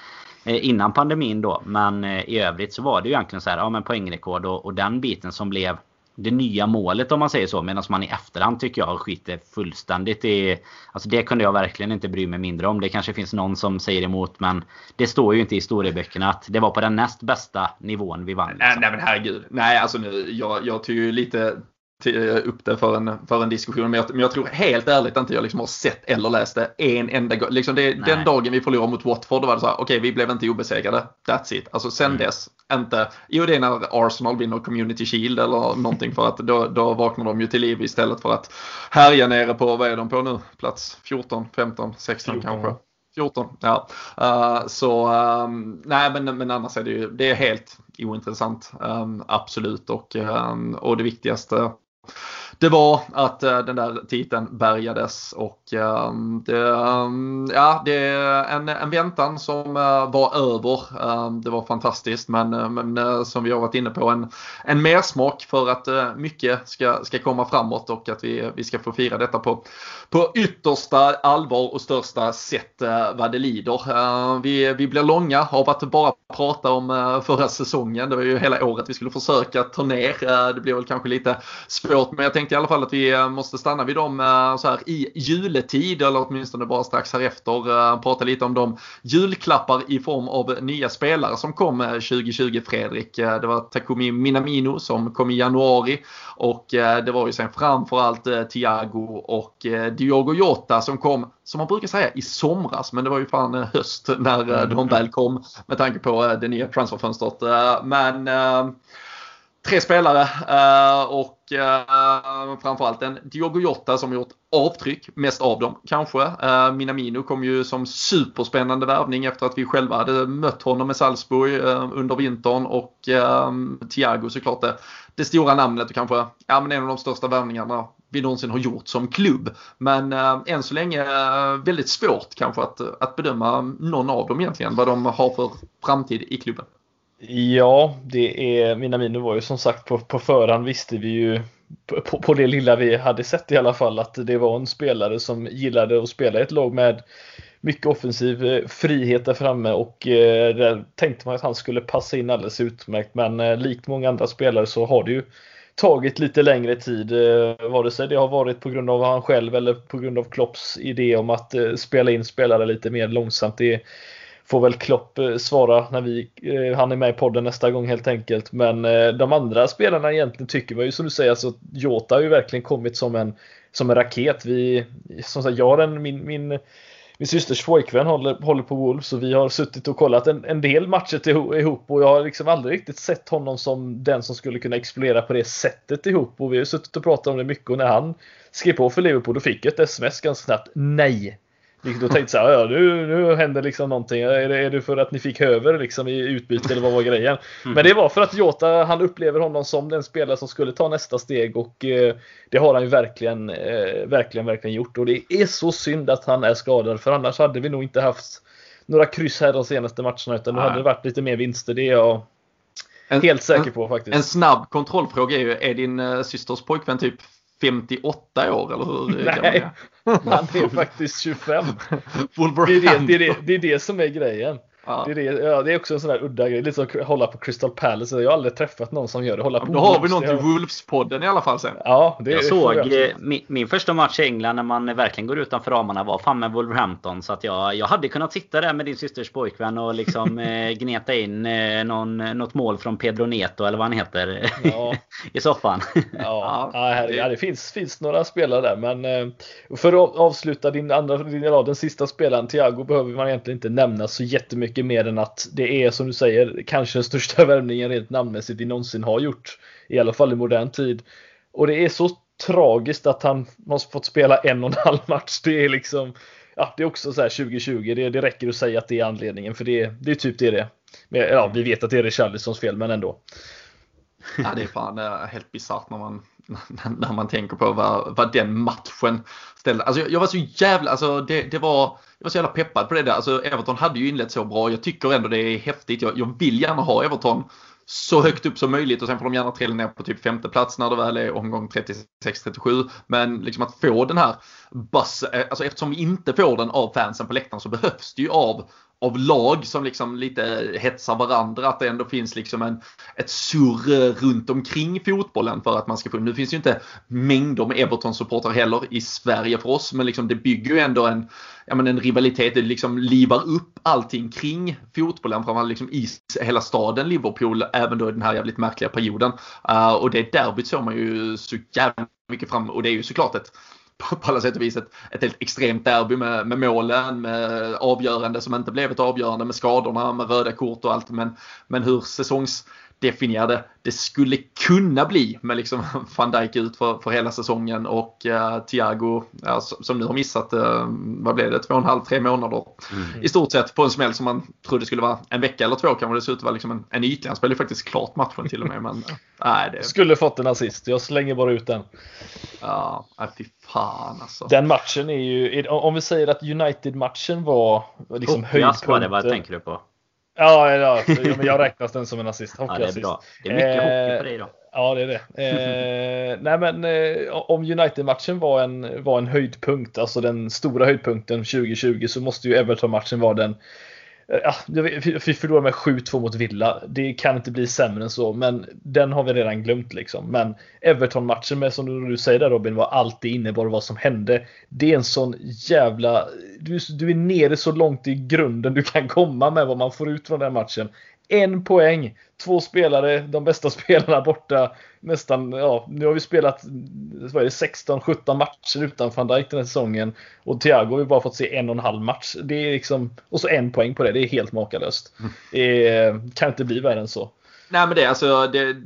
eh, innan pandemin då. Men i övrigt så var det ju egentligen så här, ja men poängrekord och, och den biten som blev det nya målet om man säger så. Medan man i efterhand tycker jag skiter fullständigt i... Alltså det kunde jag verkligen inte bry mig mindre om. Det kanske finns någon som säger emot men det står ju inte i historieböckerna att det var på den näst bästa nivån vi vann. Liksom. Nej, nej men herregud. Nej alltså nu, jag, jag tog ju lite upp det för en, för en diskussion. Men jag, men jag tror helt ärligt inte jag liksom har sett eller läst det en enda gång. Liksom den dagen vi förlorade mot Watford var det så här, okej okay, vi blev inte obesegrade. That's it. Alltså sen mm. dess, inte. Jo det är när Arsenal vinner Community Shield eller någonting för att då, då vaknar de ju till liv istället för att härja nere på, vad är de på nu? Plats 14, 15, 16 14. kanske. 14, ja. Uh, så um, nej men, men annars är det ju det är helt ointressant. Um, absolut och, um, och det viktigaste det var att eh, den där titeln bärgades och det, um, ja, det är en, en väntan som eh, var över. Um, det var fantastiskt men, eh, men eh, som vi har varit inne på en, en mersmak för att mycket ska, ska komma framåt och att vi, vi ska få fira detta på, på yttersta allvar och största sätt vad det lider. vi, vi blir långa av att bara prata om förra säsongen. Det var ju hela året vi skulle försöka ta ner. det blir väl kanske lite svårt men jag tänkte i alla fall att vi måste stanna vid dem så här i juletid eller åtminstone bara strax härefter. Eh, Prata lite om de julklappar i form av nya spelare som kom eh, 2020 Fredrik. Eh, det var Takumi Minamino som kom i januari och det var ju sen framförallt Thiago och Diogo Jota som kom som man brukar säga i somras, men det var ju fan höst när de väl kom med tanke på det nya transferfönstret. Men tre spelare eh, och eh, framförallt en Diogo Jota som gjort avtryck, mest av dem kanske. Eh, Minamino kom ju som superspännande värvning efter att vi själva hade mött honom med Salzburg under vintern och Thiago såklart det, det stora namnet och kanske ja, men en av de största värvningarna vi någonsin har gjort som klubb. Men äh, än så länge väldigt svårt kanske att, att bedöma någon av dem egentligen, vad de har för framtid i klubben. Ja, det är, mina miner var ju som sagt på, på förhand visste vi ju på, på det lilla vi hade sett i alla fall att det var en spelare som gillade att spela i ett lag med mycket offensiv eh, frihet där framme och eh, där tänkte man att han skulle passa in alldeles utmärkt men eh, likt många andra spelare så har det ju tagit lite längre tid eh, vare sig det har varit på grund av han själv eller på grund av Klopps idé om att eh, spela in spelare lite mer långsamt. Det får väl Klopp eh, svara när vi, eh, han är med i podden nästa gång helt enkelt. Men eh, de andra spelarna egentligen tycker man ju som du säger, alltså Jota har ju verkligen kommit som en, som en raket. Vi, som sagt, jag har en, min, min min systers pojkvän håller, håller på Wolves och vi har suttit och kollat en, en del matcher till, ihop och jag har liksom aldrig riktigt sett honom som den som skulle kunna explodera på det sättet ihop och vi har suttit och pratat om det mycket och när han skrev på för Liverpool då fick jag ett sms ganska snabbt Nej! Vilket då tänkte så här, ja nu, nu händer liksom någonting. Är det, är det för att ni fick höver liksom i utbyte eller vad var grejen? Mm. Men det var för att Jota, han upplever honom som den spelare som skulle ta nästa steg och eh, det har han ju verkligen, eh, verkligen, verkligen gjort. Och det är så synd att han är skadad för annars hade vi nog inte haft några kryss här de senaste matcherna utan då hade det varit lite mer vinster. Det är jag en, helt säker på faktiskt. En snabb kontrollfråga är ju, är din uh, systers pojkvän typ 58 år eller hur? Nej, *laughs* han är faktiskt 25. *laughs* det, är det, det, är det, det är det som är grejen. Ja. Det, är det, ja, det är också en sån där udda grej, lite som att hålla på Crystal Palace. Jag har aldrig träffat någon som gör det. Hålla på då har vi någon till Wolves-podden i alla fall sen. Ja, det, jag såg jag min, min, första match i England när man verkligen går utanför ramarna var fan med Wolverhampton. Så att jag, jag hade kunnat sitta där med din systers pojkvän och liksom *laughs* eh, gneta in eh, någon, något mål från Pedro Neto eller vad han heter ja. *laughs* i soffan. Ja, *laughs* ja. Här, ja, det finns, finns några spelare där men eh, för att avsluta din andra, din, ja, den sista spelaren Thiago behöver man egentligen inte nämna så jättemycket mycket mer än att det är som du säger kanske den största *laughs* värvningen rent namnmässigt vi någonsin har gjort. I alla fall i modern tid. Och det är så tragiskt att han måste fått spela en och en halv match. Det är liksom Ja, det är också så här 2020. Det, det räcker att säga att det är anledningen för det, det är typ det det är. Ja, vi vet att det är Richarlisons fel men ändå. Ja, det är fan helt bisarrt när man, när man tänker på vad, vad den matchen ställde. Alltså jag var så jävla, alltså det, det var, jag var så jävla peppad på det där. Alltså Everton hade ju inlett så bra. Jag tycker ändå det är häftigt. Jag, jag vill gärna ha Everton så högt upp som möjligt och sen får de gärna trilla ner på typ femte plats när det väl är omgång 36-37. Men liksom att få den här buzz. Eh, alltså eftersom vi inte får den av fansen på läktaren så behövs det ju av av lag som liksom lite hetsar varandra. Att det ändå finns liksom en, ett surr eh, runt omkring fotbollen för att man ska få. Nu finns ju inte mängder med Everton-supportrar heller i Sverige för oss. Men liksom det bygger ju ändå en, ja men en rivalitet. Det liksom livar upp allting kring fotbollen. Framförallt liksom i hela staden Liverpool. Även då i den här jävligt märkliga perioden. Uh, och det derbyt såg man ju så jävla mycket fram Och det är ju såklart ett på, alla sätt och vis ett, ett helt extremt derby med, med målen, med avgörande som inte blev ett avgörande, med skadorna, med röda kort och allt. Men, men hur säsongsdefinierade det skulle kunna bli med liksom *laughs* van Dijk ut för, för hela säsongen och uh, Thiago ja, som nu har missat, uh, vad blev det, två och en halv, tre månader mm. i stort sett på en smäll som man trodde skulle vara en vecka eller två kanske det ser ut att vara liksom en, en ytlig. Han spelade faktiskt klart matchen till och med. Men, uh, *laughs* nej, det... Skulle fått en assist, jag slänger bara ut den. Ja, fy fan alltså. Den matchen är ju, om vi säger att United-matchen var liksom höjdpunkten. vad tänker du på? Ja, ja, men jag räknas den som en assist. ja, det är bra. Det är mycket eh, hockey på dig då. Ja, det är det. Eh, nej, men eh, om United-matchen var en, var en höjdpunkt, alltså den stora höjdpunkten 2020, så måste ju Everton-matchen vara den Eh, ja, vi förlorade med 7-2 mot Villa. Det kan inte bli sämre än så, men den har vi redan glömt liksom. Men Everton-matchen med, som du säger där Robin, vad allt det innebar och vad som hände. Det är en sån jävla... Du, du är nere så långt i grunden du kan komma med vad man får ut från den matchen en poäng. Två spelare, de bästa *laughs* spelarna borta. Nästan, ja, nu har vi spelat 16-17 matcher utan van Dijk den här säsongen. Och Thiago har vi bara fått se en och en halv match. Det är liksom, och så en poäng på det. Det är helt makalöst. Mm. Det kan inte bli värre än så. Nej men det alltså, det,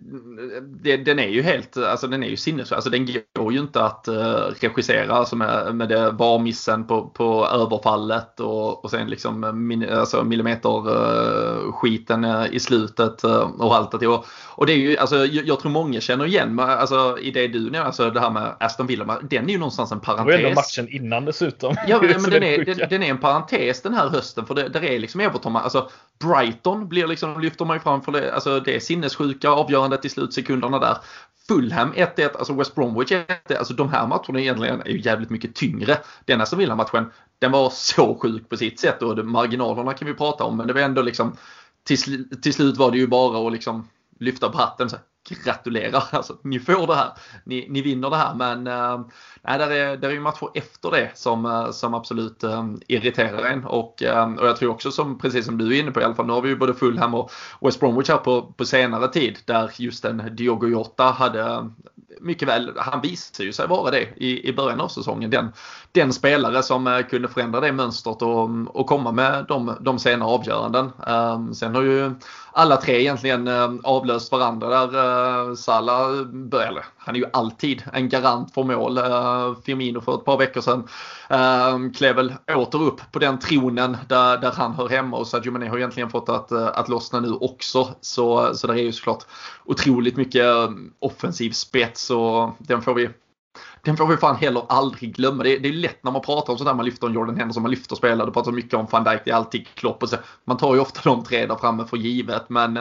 det, den är ju helt, alltså den är ju sinnes, alltså den går ju inte att uh, regissera alltså med, med det varmissen på, på överfallet och, och sen liksom min, alltså millimeter uh, skiten uh, i slutet uh, och allt det. Och, och det är ju, alltså jag, jag, tror många känner igen, alltså i det du nämner, alltså det här med Aston Villa, den är ju någonstans en parentes. Det var ändå matchen innan dessutom. Ja men *laughs* den är, den, den, är en parentes den här hösten för det, där är liksom Everton, alltså Brighton blir liksom, lyfter man ju fram för det, alltså det sinnessjuka avgörandet i slutsekunderna där. Fulham 1-1, alltså West Bromwich 1-1. Alltså de här matcherna egentligen är ju jävligt mycket tyngre. Denna Sevilla-matchen den var så sjuk på sitt sätt och marginalerna kan vi prata om men det var ändå liksom till, till slut var det ju bara att liksom lyfta på hatten. Så gratulerar, *laughs* alltså, ni får det här. Ni, ni vinner det här men äh, nej, där är, där är ju matcher efter det som, eh, som absolut äh, irriterar en. Och, äh, och jag tror också som, precis som du är inne på i alla fall, nu har vi ju både Fulham och West Bromwich här på, på senare tid där just en Diogo Jota hade mycket väl, han visade ju sig vara det i, i början av säsongen. Den, den spelare som eh, kunde förändra det mönstret och, och komma med de, de sena avgöranden. Ehm, sen har ju alla tre egentligen eh, avlöst varandra där eh, Salah, började han är ju alltid en garant för mål. Eh, Firmino för ett par veckor sedan eh, klev väl åter upp på den tronen där, där han hör hemma och Sadio Mané har egentligen fått att, eh, att lossna nu också. Så, så det är ju såklart otroligt mycket offensiv spets och den får vi den får vi fan heller aldrig glömma. Det är, det är lätt när man pratar om sådär, man lyfter om Jordan Henderson, man lyfter spelare, du pratar mycket om van Dijk, det är alltid Klopp och så. Man tar ju ofta de tre där framme för givet men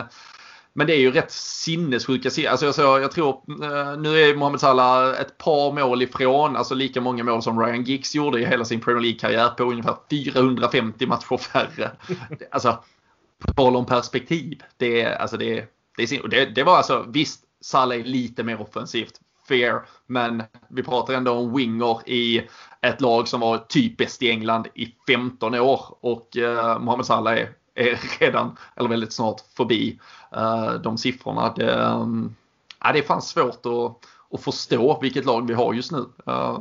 men det är ju rätt sinnessjuka alltså jag, så, jag tror, eh, nu är Mohamed Salah ett par mål ifrån, alltså lika många mål som Ryan Giggs gjorde i hela sin Premier League-karriär på ungefär 450 matcher färre. *laughs* Alltså, på tal om perspektiv. Det, alltså det, det, det, det var alltså, visst, Salah är lite mer offensivt, fair, men vi pratar ändå om winger i ett lag som var typ bäst i England i 15 år och eh, Mohamed Salah är är redan, eller väldigt snart, förbi eh, de siffrorna. Det, ehm, ja, det är fan svårt att, att förstå vilket lag vi har just nu. Eh,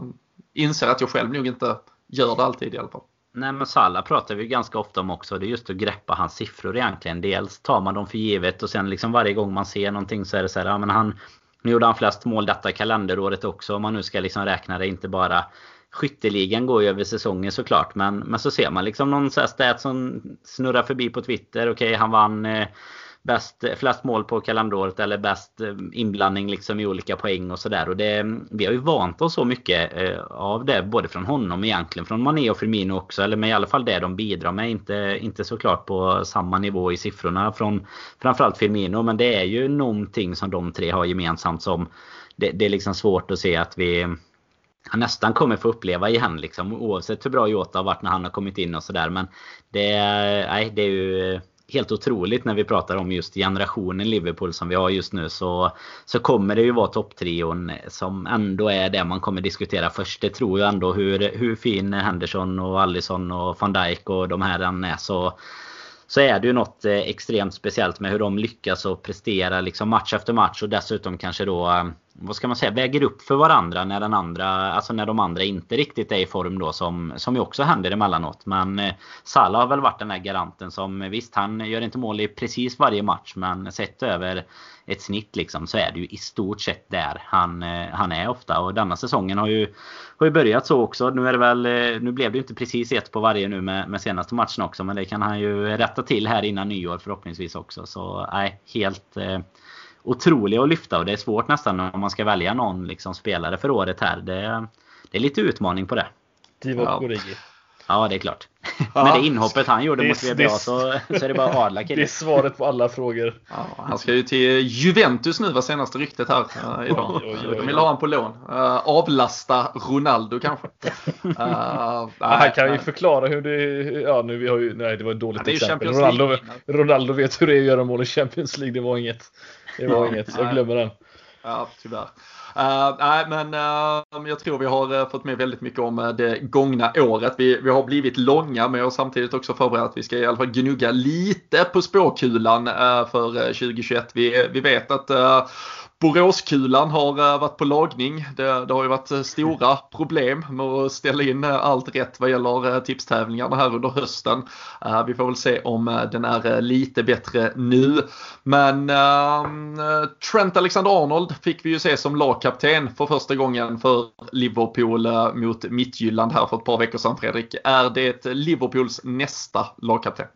inser att jag själv nog inte gör det alltid i alla fall. Nej men Salah pratar vi ganska ofta om också. Det är just att greppa hans siffror egentligen. Dels tar man dem för givet och sen liksom varje gång man ser någonting så är det så här, ja men han nu gjorde han flest mål detta kalenderåret också om man nu ska liksom räkna det inte bara Skytteligan går ju över säsongen såklart. Men, men så ser man liksom någon så här stat som snurrar förbi på Twitter. Okej, okay, han vann eh, bäst, flest mål på kalenderåret eller bäst eh, inblandning liksom i olika poäng och sådär. Och det, vi har ju vant oss så mycket eh, av det. Både från honom egentligen. Från Mané och Firmino också. Eller med i alla fall det de bidrar med. Inte, inte såklart på samma nivå i siffrorna från framförallt Firmino. Men det är ju någonting som de tre har gemensamt som det, det är liksom svårt att se att vi han nästan kommer få uppleva igen liksom. Oavsett hur bra Jota har varit när han har kommit in och sådär. Men det, nej, det är ju helt otroligt när vi pratar om just generationen Liverpool som vi har just nu. Så, så kommer det ju vara topptrion som ändå är det man kommer diskutera först. Det tror jag ändå hur, hur fin Henderson och Allison och van Dijk och de här än är. Så, så är det ju något eh, extremt speciellt med hur de lyckas och prestera liksom match efter match och dessutom kanske då eh, vad ska man säga, väger upp för varandra när den andra, alltså när de andra inte riktigt är i form då som, som ju också händer emellanåt. Men eh, Salah har väl varit den där garanten som visst han gör inte mål i precis varje match men sett över ett snitt liksom så är det ju i stort sett där han, eh, han är ofta. Och denna säsongen har ju, har ju börjat så också. Nu är det väl, eh, nu blev det ju inte precis ett på varje nu med, med senaste matchen också men det kan han ju rätta till här innan nyår förhoppningsvis också. Så nej, helt eh, otroliga att lyfta och det är svårt nästan om man ska välja någon liksom spelare för året här. Det, det är lite utmaning på det. Divock ja. Origi. Ja, det är klart. Ja, Men det inhoppet han gjorde mot VBA så, så är det bara att adla killen. Det är svaret på alla frågor. Ja, han ska ju till Juventus nu var senaste ryktet här uh, idag. Oj, oj, oj, De vill ha honom på lån. Uh, avlasta Ronaldo kanske. *laughs* Uh, han kan ju förklara hur det... Ja, nu vi har ju... Nej, det var ett dåligt ja, exempel. Ronaldo, Ronaldo vet hur det är att göra mål i Champions League. Det var inget. Det var inget. Jag glömmer den. Ja, tyvärr. Uh, nej, men uh, jag tror vi har uh, fått med väldigt mycket om det gångna året. Vi, vi har blivit långa, men jag har samtidigt också förberett att vi ska i alla fall gnugga lite på spåkulan för 2021. Vi, vi vet att Boråskulan har eh, varit på lagning. Det, det, har ju varit eh, stora problem med att ställa in eh, allt rätt vad gäller tipstävlingarna här under hösten. vi får väl se om den är lite bättre nu. Men ehm, Trent Alexander-Arnold fick vi ju se som lagkapten för första gången för Liverpool mot Mittjylland här för ett par veckor sedan Fredrik. Är det Liverpools nästa lagkapten?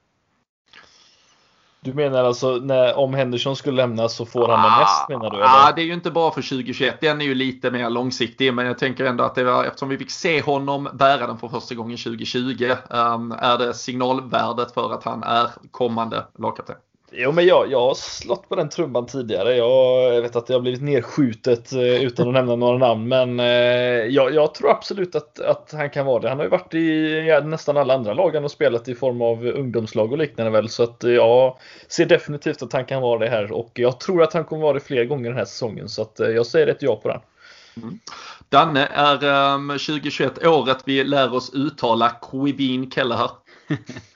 Du menar alltså när, om Henderson skulle lämna så får han ah, häst menar du? Ja, ah, det är ju inte bara för 2021. Den är ju lite mer långsiktig. Men jag tänker ändå att det var, eftersom vi fick se honom bära den för första gången 2020. Um, ehm, är det signalvärdet för att han är kommande lagkapten? Jo men jag, jag har slått på den trumman tidigare. Jag vet att det har blivit nedskjutet eh, utan att nämna några namn. Men eh, jag, jag, tror absolut att, att han kan vara det. Han har ju varit i nästan alla andra lag han har spelat i form av ungdomslag och liknande väl. Så att eh, jag ser definitivt att han kan vara det här. Och jag tror att han kommer vara det fler gånger den här säsongen. Så att jag säger ett ja på den. Mm. Danne, är ehm, um, 2021 året vi lär oss uttala Quibin Kelleher? *laughs*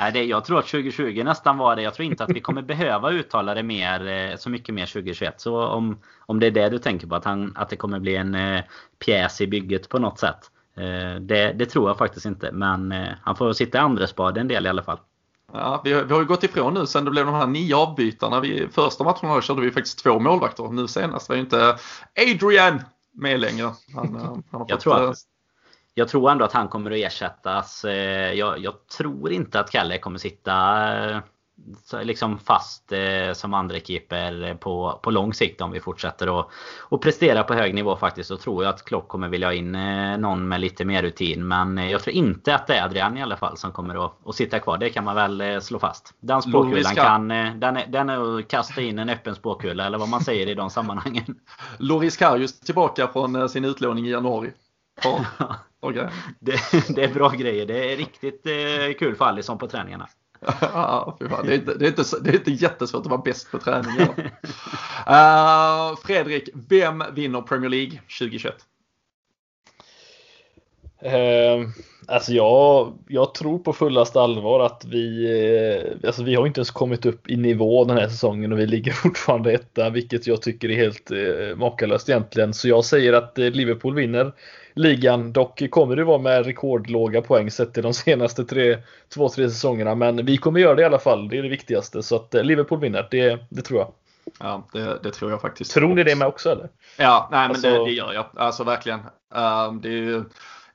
Nej, det, jag tror att 2020 nästan var det. Jag tror inte att vi kommer *laughs* behöva uttala det mer, eh, så mycket mer 2021. Så om, om det är det du tänker på, att, han, att det kommer bli en eh, pjäs i bygget på något sätt. Eh, det, det, tror jag faktiskt inte. Men eh, han får sitta i andra spad en del i alla fall. Ja, vi, har, vi har ju gått ifrån nu sen det blev de här nio avbytarna. Vi, första matcherna körde vi faktiskt två målvakter. Nu senast var ju inte Adrian med längre. Han, eh, han har jag fått, tror att, jag tror ändå att han kommer att ersättas. Eh, jag, jag tror inte att Kalle kommer sitta eh, liksom fast eh, som andra keeper på, på lång sikt om vi fortsätter att och prestera på hög nivå faktiskt. Så tror jag att Klopp kommer vilja ha in någon med lite mer rutin. Men jag tror inte att det är Adrian i alla fall som kommer att, att sitta kvar. Det kan man väl slå fast. Den spåkulan kan... Den är, den är att kasta in en öppen spåkula eller vad man säger i de sammanhangen. *laughs* Loris Karius tillbaka från sin utlåning i januari. Ja. *laughs* Okay. Det, det, är bra grejer. Det är riktigt eh, kul för Alisson på träningarna. *laughs* ja, det, är inte, det, är inte, det är inte jättesvårt att vara bäst på träning. uh, *laughs* Fredrik, vem vinner Premier League 2021? Uh, alltså jag, jag tror på fullaste allvar att vi, uh, alltså vi har inte ens kommit upp i nivå den här säsongen och vi ligger *laughs* fortfarande etta, vilket jag tycker är helt uh, makalöst egentligen. Så jag säger att Liverpool vinner ligan. Dock kommer det vara med rekordlåga poäng sett till de *laughs* senaste tre, två, tre säsongerna. Men vi kommer göra det i alla fall. Det är det viktigaste. Så att eh, Liverpool vinner, det, det tror jag. Ja, det, det, tror jag faktiskt. Tror ni det med också eller? Ja, nej men alltså... det, det, gör jag. Alltså verkligen. Uh, det är ju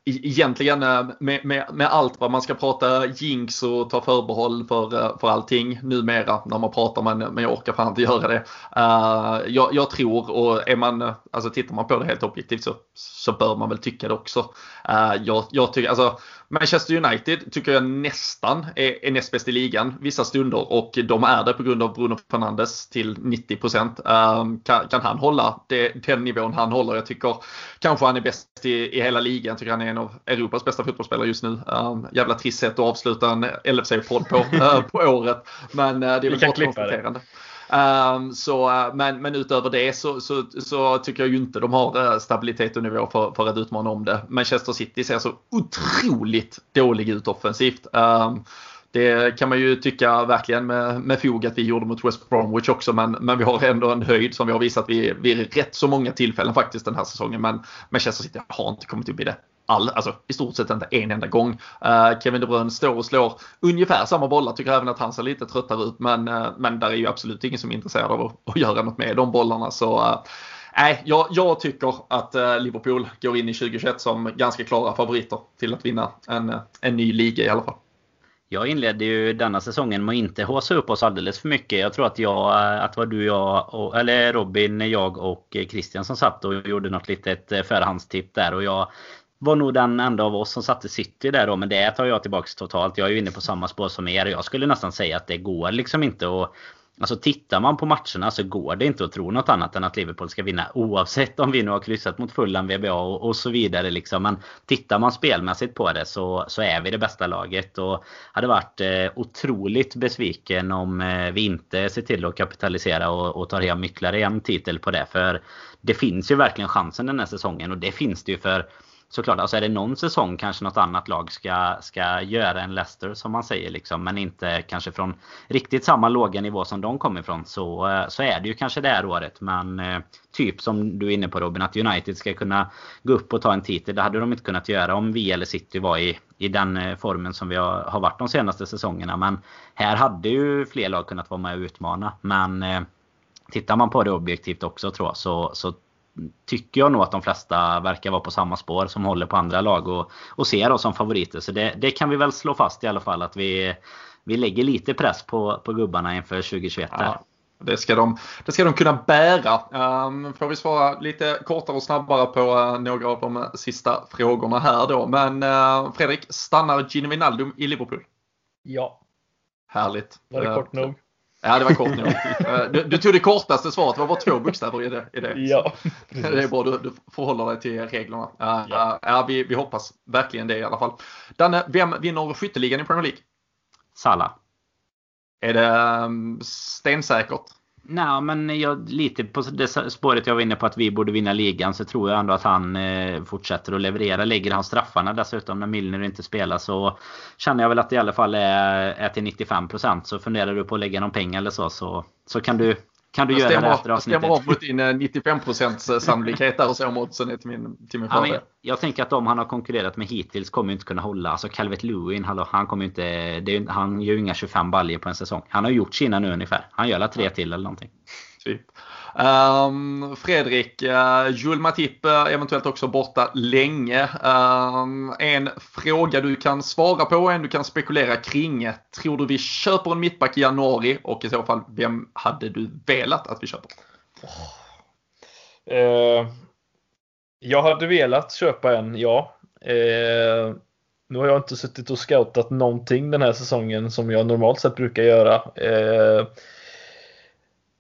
E-, egentligen eh, med, med, med, allt vad man ska prata jinx och ta förbehåll för, eh, för allting numera när man pratar men, men jag orkar fan inte göra det. Uh, jag, jag, tror och är man, alltså tittar man på det helt objektivt så, så bör man väl tycka det också. Uh, jag, jag tycker, alltså Manchester United tycker jag nästan är, är näst bäst i ligan vissa stunder och de är det på grund av Bruno Fernandes till 90 procent. Um, kan, kan, han hålla det, den nivån han håller? Jag tycker kanske han är bäst i, i hela ligan. Jag tycker han är en av Europas bästa fotbollsspelare just nu. Um, jävla trist sätt att avsluta en LFC-podd på, uh, *laughs* på året. Men uh, det är väl bara konstaterande. Det. Um, så, eh, men, men utöver det så, så, så, tycker jag ju inte de har eh, stabilitet och nivå för, för att utmana om det. Manchester City ser så otroligt dålig ut offensivt. Um, det kan man ju tycka verkligen med, med fog att vi gjorde mot West Bromwich också. Men, men vi har ändå en höjd som vi har visat vid, vid rätt så många tillfällen faktiskt den här säsongen. Men Manchester City har inte kommit upp i det all, alltså i stort sett inte en enda gång. Uh, Kevin De Bruyne står och slår ungefär samma bollar, tycker även att han ser lite tröttare ut. Men, uh, men där är ju absolut ingen som är intresserad av att, att göra något med de bollarna. Så uh, Nej, jag, jag, tycker att Liverpool går in i 2021 som ganska klara favoriter till att vinna en, en ny liga i alla fall. Jag inledde ju denna säsongen med att inte håsa upp oss alldeles för mycket. Jag tror att jag, att det var du, jag, och, eller Robin, jag och Christian som satt och gjorde något litet förhandstipp där. Och jag var nog den enda av oss som satte City där då. Men det tar jag tillbaks totalt. Jag är ju inne på samma spår som er. Jag skulle nästan säga att det går liksom inte att Alltså tittar man på matcherna så går det inte att tro något annat än att Liverpool ska vinna. Oavsett om vi nu har kryssat mot Fulham, VBA och, och, så vidare. Liksom. Men tittar man spelmässigt på det så, så är vi det bästa laget. Och hade varit eh, otroligt besviken om eh, vi inte ser till att kapitalisera och, och tar hem ytterligare en titel på det. För det finns ju verkligen chansen den här säsongen. Och det finns det ju för såklart, alltså är det någon säsong kanske något annat lag ska, ska göra en Leicester som man säger liksom. Men inte kanske från riktigt samma låga nivå som de kommer ifrån. Så, eh, så är det ju kanske det här året. Men eh, typ som du är inne på Robin, att United ska kunna gå upp och ta en titel. Det hade de inte kunnat göra om vi eller City var i, i den eh, formen som vi har, har varit de senaste säsongerna. Men här hade ju fler lag kunnat vara med och utmana. Men tittar man på det objektivt också tror jag så, så tycker jag nog att de flesta verkar vara på samma spår som håller på andra lag och, och ser oss som favoriter. Så det, det, kan vi väl slå fast i alla fall att vi, vi lägger lite press på, på gubbarna inför 2021. Ja. Det ska, de, det ska de kunna bära. Um, får vi svara lite kortare och snabbare på uh, några av de sista frågorna här då. Men uh, Fredrik, stannar Gino Wijnaldum i Liverpool? Ja. Härligt. Var det kort nog? Ja, det var kort nog. *laughs* Du, du, tog det kortaste svaret, det var bara två bokstäver i det. I det. Ja, *laughs* det är bra, du, du förhåller dig till reglerna. Ja. ja vi, vi hoppas verkligen det i alla fall. Danne, vem vinner skytteligan i Premier League? Salah. Är det um, stensäkert? Nej, men jag, lite på det spåret jag var inne på att vi borde vinna ligan så tror jag ändå att han eh, fortsätter att leverera. Lägger han straffarna dessutom när Milner inte spelar så känner jag väl att det i alla fall är, är till 95%. Så funderar du på att lägga någon pengar eller så så, så kan du kan du jag göra det efter avsnittet? Jag stämmer av mot din 95% sannolikhet där och så om oddsen till min, till min ja, jag, tänker att de han har konkurrerat med hittills kommer inte kunna hålla. Alltså Calvet Lewin, hallå, han kommer inte... Det, han gör ju inga 25 baljer på en säsong. Han har gjort sina nu ungefär. Han gör la tre till eller någonting. Typ. Um, Fredrik, eh, uh, Joel Matip uh, eventuellt också borta länge. Um, en fråga du kan svara på, en du kan spekulera kring. Tror du vi köper en mittback i januari och i så fall vem hade du velat att vi köper? Oh. Uh, jag hade velat köpa en, ja. Uh, nu har jag inte suttit och scoutat någonting den här säsongen som jag normalt sett brukar göra. Uh,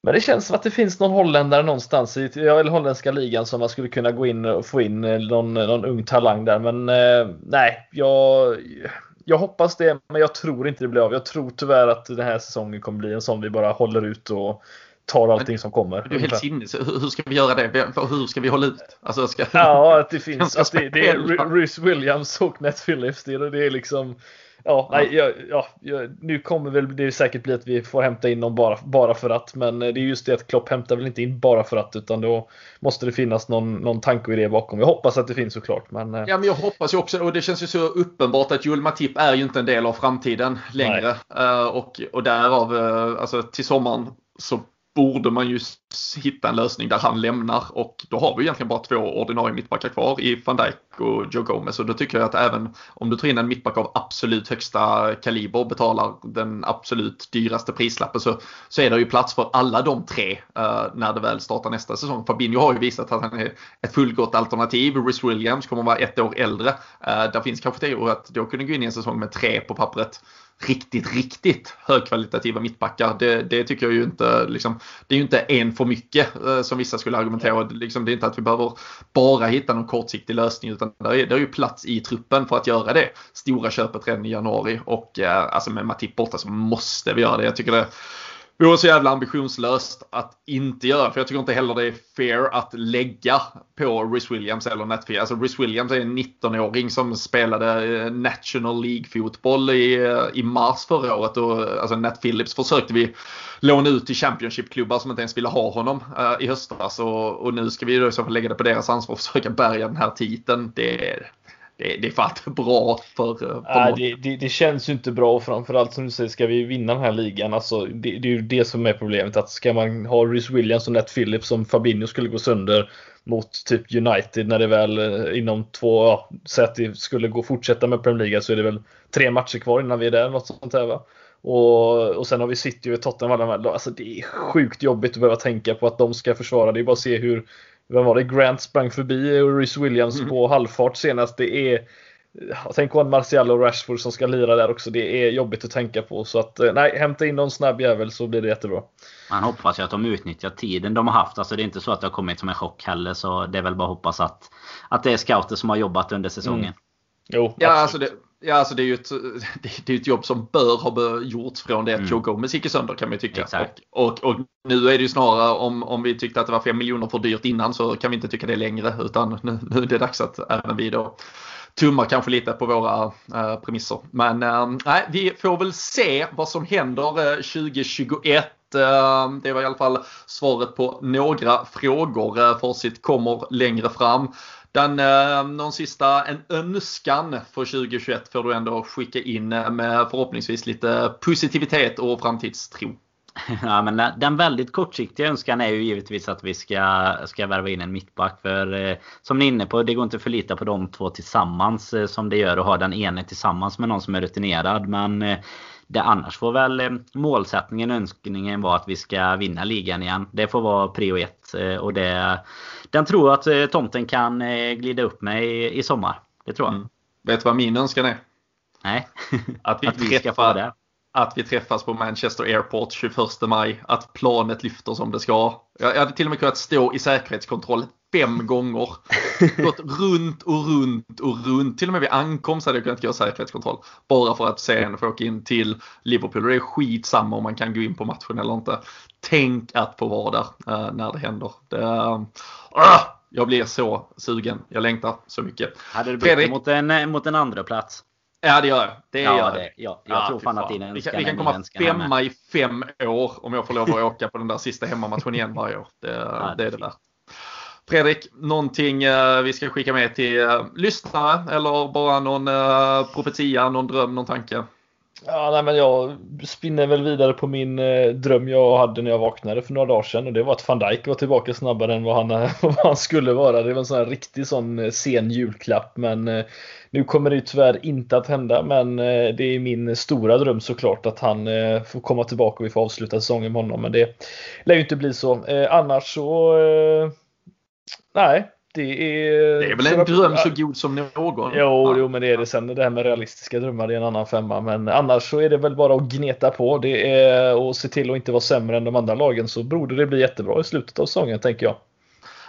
men det känns som att det finns någon holländare någonstans i eller holländska ligan som man skulle kunna gå in och få in eh, någon, någon ung talang där. Men eh, nej, jag, jag hoppas det, men jag tror inte det blir av. Jag tror tyvärr att den här säsongen kommer bli en sån vi bara håller ut och tar allting men, som kommer. Du är helt sinnes. Hur ska vi göra det? Hur ska vi hålla ut? Alltså, ska, ja, att det finns. *laughs* Att det, det är Rhys Williams och Nat Phillips. Det, det är liksom Ja. Nej, ja, ja, nu kommer väl det säkert bli att vi får hämta in någon bara, bara för att. Men det är just det att Klopp hämtar väl inte in bara för att. Utan då måste det finnas någon, någon tanke och idé bakom. Jag hoppas att det finns såklart. Men, eh. ja, men jag hoppas ju också. Och det känns ju så uppenbart att Joel Matip är ju inte en del av framtiden längre. Uh, och, och därav, alltså till sommaren så borde man ju hitta en lösning där han lämnar och då har vi egentligen bara två ordinarie mittbackar kvar i van Dijk och Joe Gomez och då tycker jag att även om du tar in en mittback av absolut högsta kaliber och betalar den absolut dyraste prislappen så, så är det ju plats för alla de tre uh, när det väl startar nästa säsong. Fabinho har ju visat att han är ett fullgott alternativ. Rhys Williams kommer att vara ett år äldre. Uh, där finns kanske teorier att då kunde gå in i en säsong med tre på pappret riktigt, riktigt högkvalitativa mittbackar. Det, det, tycker jag ju inte, liksom, det är ju inte en för mycket eh, som vissa skulle argumentera. Liksom, det är inte att vi behöver bara hitta någon kortsiktig lösning utan det är, det är ju plats i truppen för att göra det stora köpet redan i januari och eh, alltså med Matip borta så måste vi göra det. Jag tycker det vore så jävla ambitionslöst att inte göra. För jag tycker inte heller det är fair att lägga på Rhys Williams eller Netfield. Alltså Rhys Williams är en 19-åring som spelade eh, National League-fotboll i, eh, i mars förra året. Och, eh, alltså Nat Phillips försökte vi låna ut till Championship-klubbar som inte ens ville ha honom uh, i höstas. Och, och nu ska vi då i så fall lägga det på deras ansvar att försöka bärga den här titeln. Det, det, det är fan bra för, för Nej, det, det, det, känns ju inte bra och framförallt som du säger, ska vi vinna den här ligan, alltså, det, det är ju det som är problemet. Att ska man ha Rhys Williams och Nat Phillips som Fabinho skulle gå sönder mot typ United när det väl eh, inom två, ja, säg att det skulle gå fortsätta med Premier League så är det väl tre matcher kvar innan vi är där, något sånt här va. Och, och sen har vi City och Tottenham alla de här. Alltså det är sjukt jobbigt att behöva tänka på att de ska försvara. Det är bara att se hur vem var det? Grant sprang förbi och Rhys Williams mm. på halvfart senast. Det är Tänk på en Martial och Rashford som ska lira där också. Det är jobbigt att tänka på. Så att eh, nej, hämta in någon snabb jävel så blir det jättebra. Man hoppas ju att de utnyttjar tiden de har haft. Alltså det är inte så att det har kommit som en chock heller. Så det är väl bara att hoppas att, att det är scouter som har jobbat under säsongen. Mm. Jo, ja, alltså det, Ja, alltså det är ju ett, *laughs* det är ett jobb som bör ha gjorts från det att mm. Joe Gomez gick sönder kan man tycka. Och, och, och, nu är det ju snarare om, om vi tyckte att det var 5 miljoner för dyrt innan så kan vi inte tycka det längre utan nu, nu är det dags att även vi då tummar kanske lite på våra äh, premisser. Men äh, vi får väl se vad som händer äh, 2021. Det var i alla fall svaret på några frågor. Facit kommer längre fram. Den, eh, någon sista, en önskan för 2021 får du ändå skicka in eh, med förhoppningsvis lite positivitet och framtidstro. *laughs* Ja, men den väldigt kortsiktiga önskan är ju givetvis att vi ska, ska värva in en mittback. För eh, som ni är inne på, det går inte att förlita på de två tillsammans eh, som det gör att ha den ene tillsammans med någon som är rutinerad. Men eh, det annars får väl eh, målsättningen, önskningen vara att vi ska vinna ligan igen. Det får vara prio ett. Eh, och det, den tror jag att eh, tomten kan glida upp med i, i sommar. Det tror jag. Mm. Vet du vad min önskan är? Nej. *laughs* Att vi, *laughs* att vi ska få det att vi träffas på Manchester Airport 21 maj. Att planet lyfter som det ska. Jag hade till och med kunnat stå i säkerhetskontroll fem *laughs* gånger. Gått runt och runt och runt. Till och med vid ankomst hade jag kunnat göra säkerhetskontroll. Bara för att sen få åka in till Liverpool. Och det är skitsamma om man kan gå in på matchen eller inte. Tänk att få vara där uh, när det händer. Det, uh, jag blir så sugen. Jag längtar så mycket. Hade du bytt mot en, mot en andra plats? Ja det gör jag. Det ja, gör det, ja, jag ja, tror fan att din önskan Vi kan, vi kan komma femma i fem år om jag får lov att åka på den där sista hemmamatchen igen varje år. Det, ja, det är det där. Fredrik, någonting eh, vi ska skicka med till eh, lyssnare eller bara någon eh, profetia, någon dröm, någon tanke? Ja, nej, men jag spinner väl vidare på min eh, dröm jag hade när jag vaknade för några dagar sedan och det var att van Dijk var tillbaka snabbare än vad han, *laughs* vad han skulle vara. Det var en sån här riktig sån sen julklapp men eh, nu kommer det tyvärr inte att hända men eh, det är min stora dröm såklart att han får komma tillbaka och vi får avsluta säsongen med honom men det lär ju inte bli så. Annars så Nej, det är... Det är väl en dröm så god som någon? Jo, jo, men det är det. Sen det här med realistiska drömmar, det är en annan femma. Men annars så är det väl bara att gneta på. Det är att se till att inte vara sämre än de andra lagen så borde det bli jättebra i slutet av säsongen, tänker jag.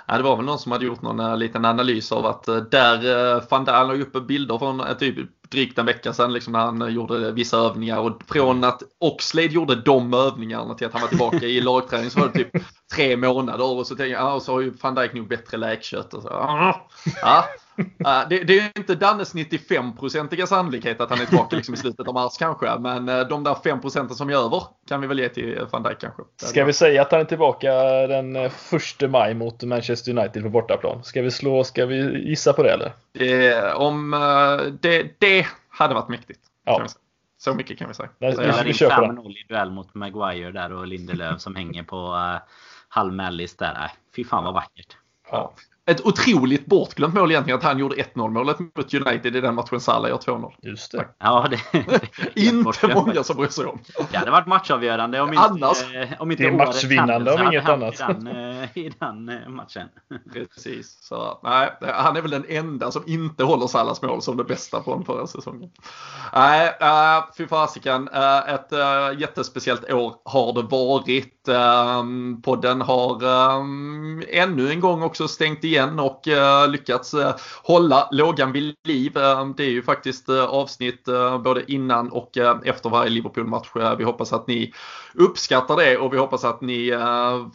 Ja, det var väl någon som hade gjort någon eh, liten analys av att eh, där uh, van Dijk la upp bilder från typ drygt en vecka sedan liksom, när han gjorde vissa övningar. Och från att Oxlade gjorde de övningarna till att han var tillbaka i *laughs* lagträning så var det typ tre månader. Och så tänkte jag, ah, och så har ju van Dijk nog bättre läkkött. Och så. Ah, ja, Uh, det, det, är inte Dannes 95-procentiga sannolikhet att han är tillbaka liksom i slutet av mars kanske. Men uh, de där 5 procenten som är över kan vi väl ge till van Dijk kanske. Ska vi säga att han är tillbaka den 1 eh, maj mot Manchester United på bortaplan? Ska vi slå, ska vi gissa på det eller? Det, om, uh, det, det hade varit mäktigt. Ja. Så mycket kan vi säga. Nej, vi, vi, vi kör på den. duell mot Maguire där och Lindelöf som hänger på uh, halv mellis där. Fy fan vad vackert. Ja ett otroligt bortglömt mål egentligen att han gjorde 1-0 målet mot United i den matchen Salah gör 2-0. Just det. Ja, det, *laughs* inte många som bryr sig om. Det hade varit matchavgörande om inte, Annars, eh, om inte det är matchvinnande om inget annat. I den, eh, I den eh, matchen. Precis. Så, nej, han är väl den enda som inte håller Salahs mål som det bästa från förra säsongen. Nej, äh, fy fasiken. Äh, ett äh, jättespeciellt år har det varit. Äh, podden har äh, ännu en gång också stängt igen igen och eh, lyckats eh, hålla lågan vid liv. Eh, det är ju faktiskt avsnitt både innan och efter varje Liverpool-match. vi hoppas att ni uppskattar det och vi hoppas att ni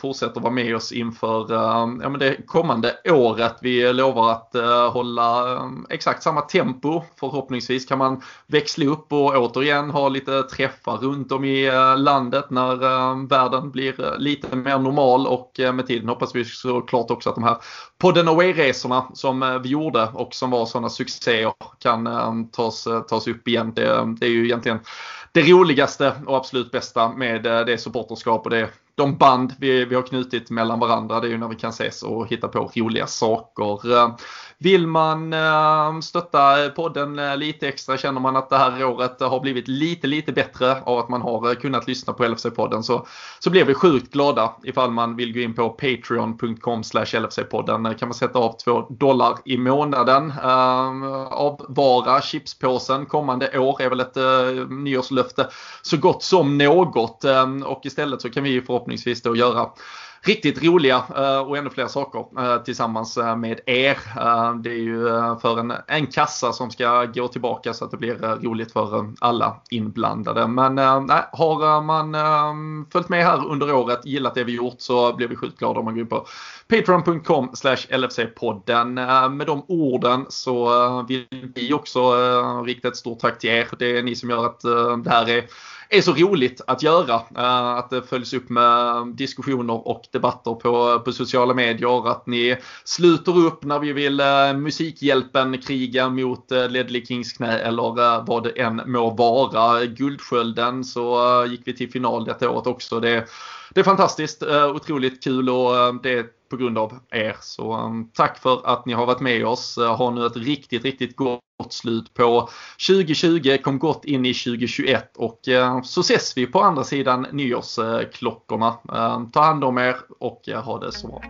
fortsätter vara med oss inför ja, men det kommande året. Vi lovar att hålla exakt samma tempo. Förhoppningsvis kan man växla upp och återigen ha lite träffar runt om i landet när världen blir lite mer normal och med tiden hoppas vi såklart också att de här podden away-resorna som eh, vi gjorde och som var sådana succéer kan eh, tas, eh, tas upp igen. Det, det är ju egentligen det roligaste och absolut bästa med det supporterskap och det, de band vi, vi har knutit mellan varandra. Det är ju när vi kan ses och hitta på roliga saker. Vill man eh, stötta podden eh, lite extra, känner man att det här året har blivit lite, lite bättre av att man har eh, kunnat lyssna på LFC-podden så, så blir vi sjukt glada ifall man vill gå in på patreon.com LFC-podden. kan man sätta av 2 dollar i månaden. Avvara chipspåsen kommande år är väl ett nyårslöfte så gott som något och istället så kan vi förhoppningsvis förhoppningsvis då göra riktigt roliga eh, och ännu fler saker eh, tillsammans eh, med er. Det är ju för en, en kassa som ska gå tillbaka så att det blir roligt för alla inblandade. Men nej, har man följt med här under året, gillat det vi gjort så blir vi sjukt glada om man går in på patreon.com LFC-podden. Med de orden så vill vi också rikta ett stort tack till er. Det är ni som gör att det här är är så roligt att göra. Eh, att det följs upp med diskussioner och debatter på, på sociala medier. Att ni sluter upp när vi vill eh, Musikhjälpen kriga mot eh, Ledley Kings knä eller vad det än må vara. Guldskölden så gick vi till final detta året också. Det, det är fantastiskt, otroligt kul och det är på grund av er. Så tack för att ni har varit med oss. Ha nu ett riktigt, riktigt gott slut på 2020. Kom gott in i 2021 och eh, så ses vi på andra sidan nyårsklockorna. Eh, ta hand om er och eh, ha det så bra.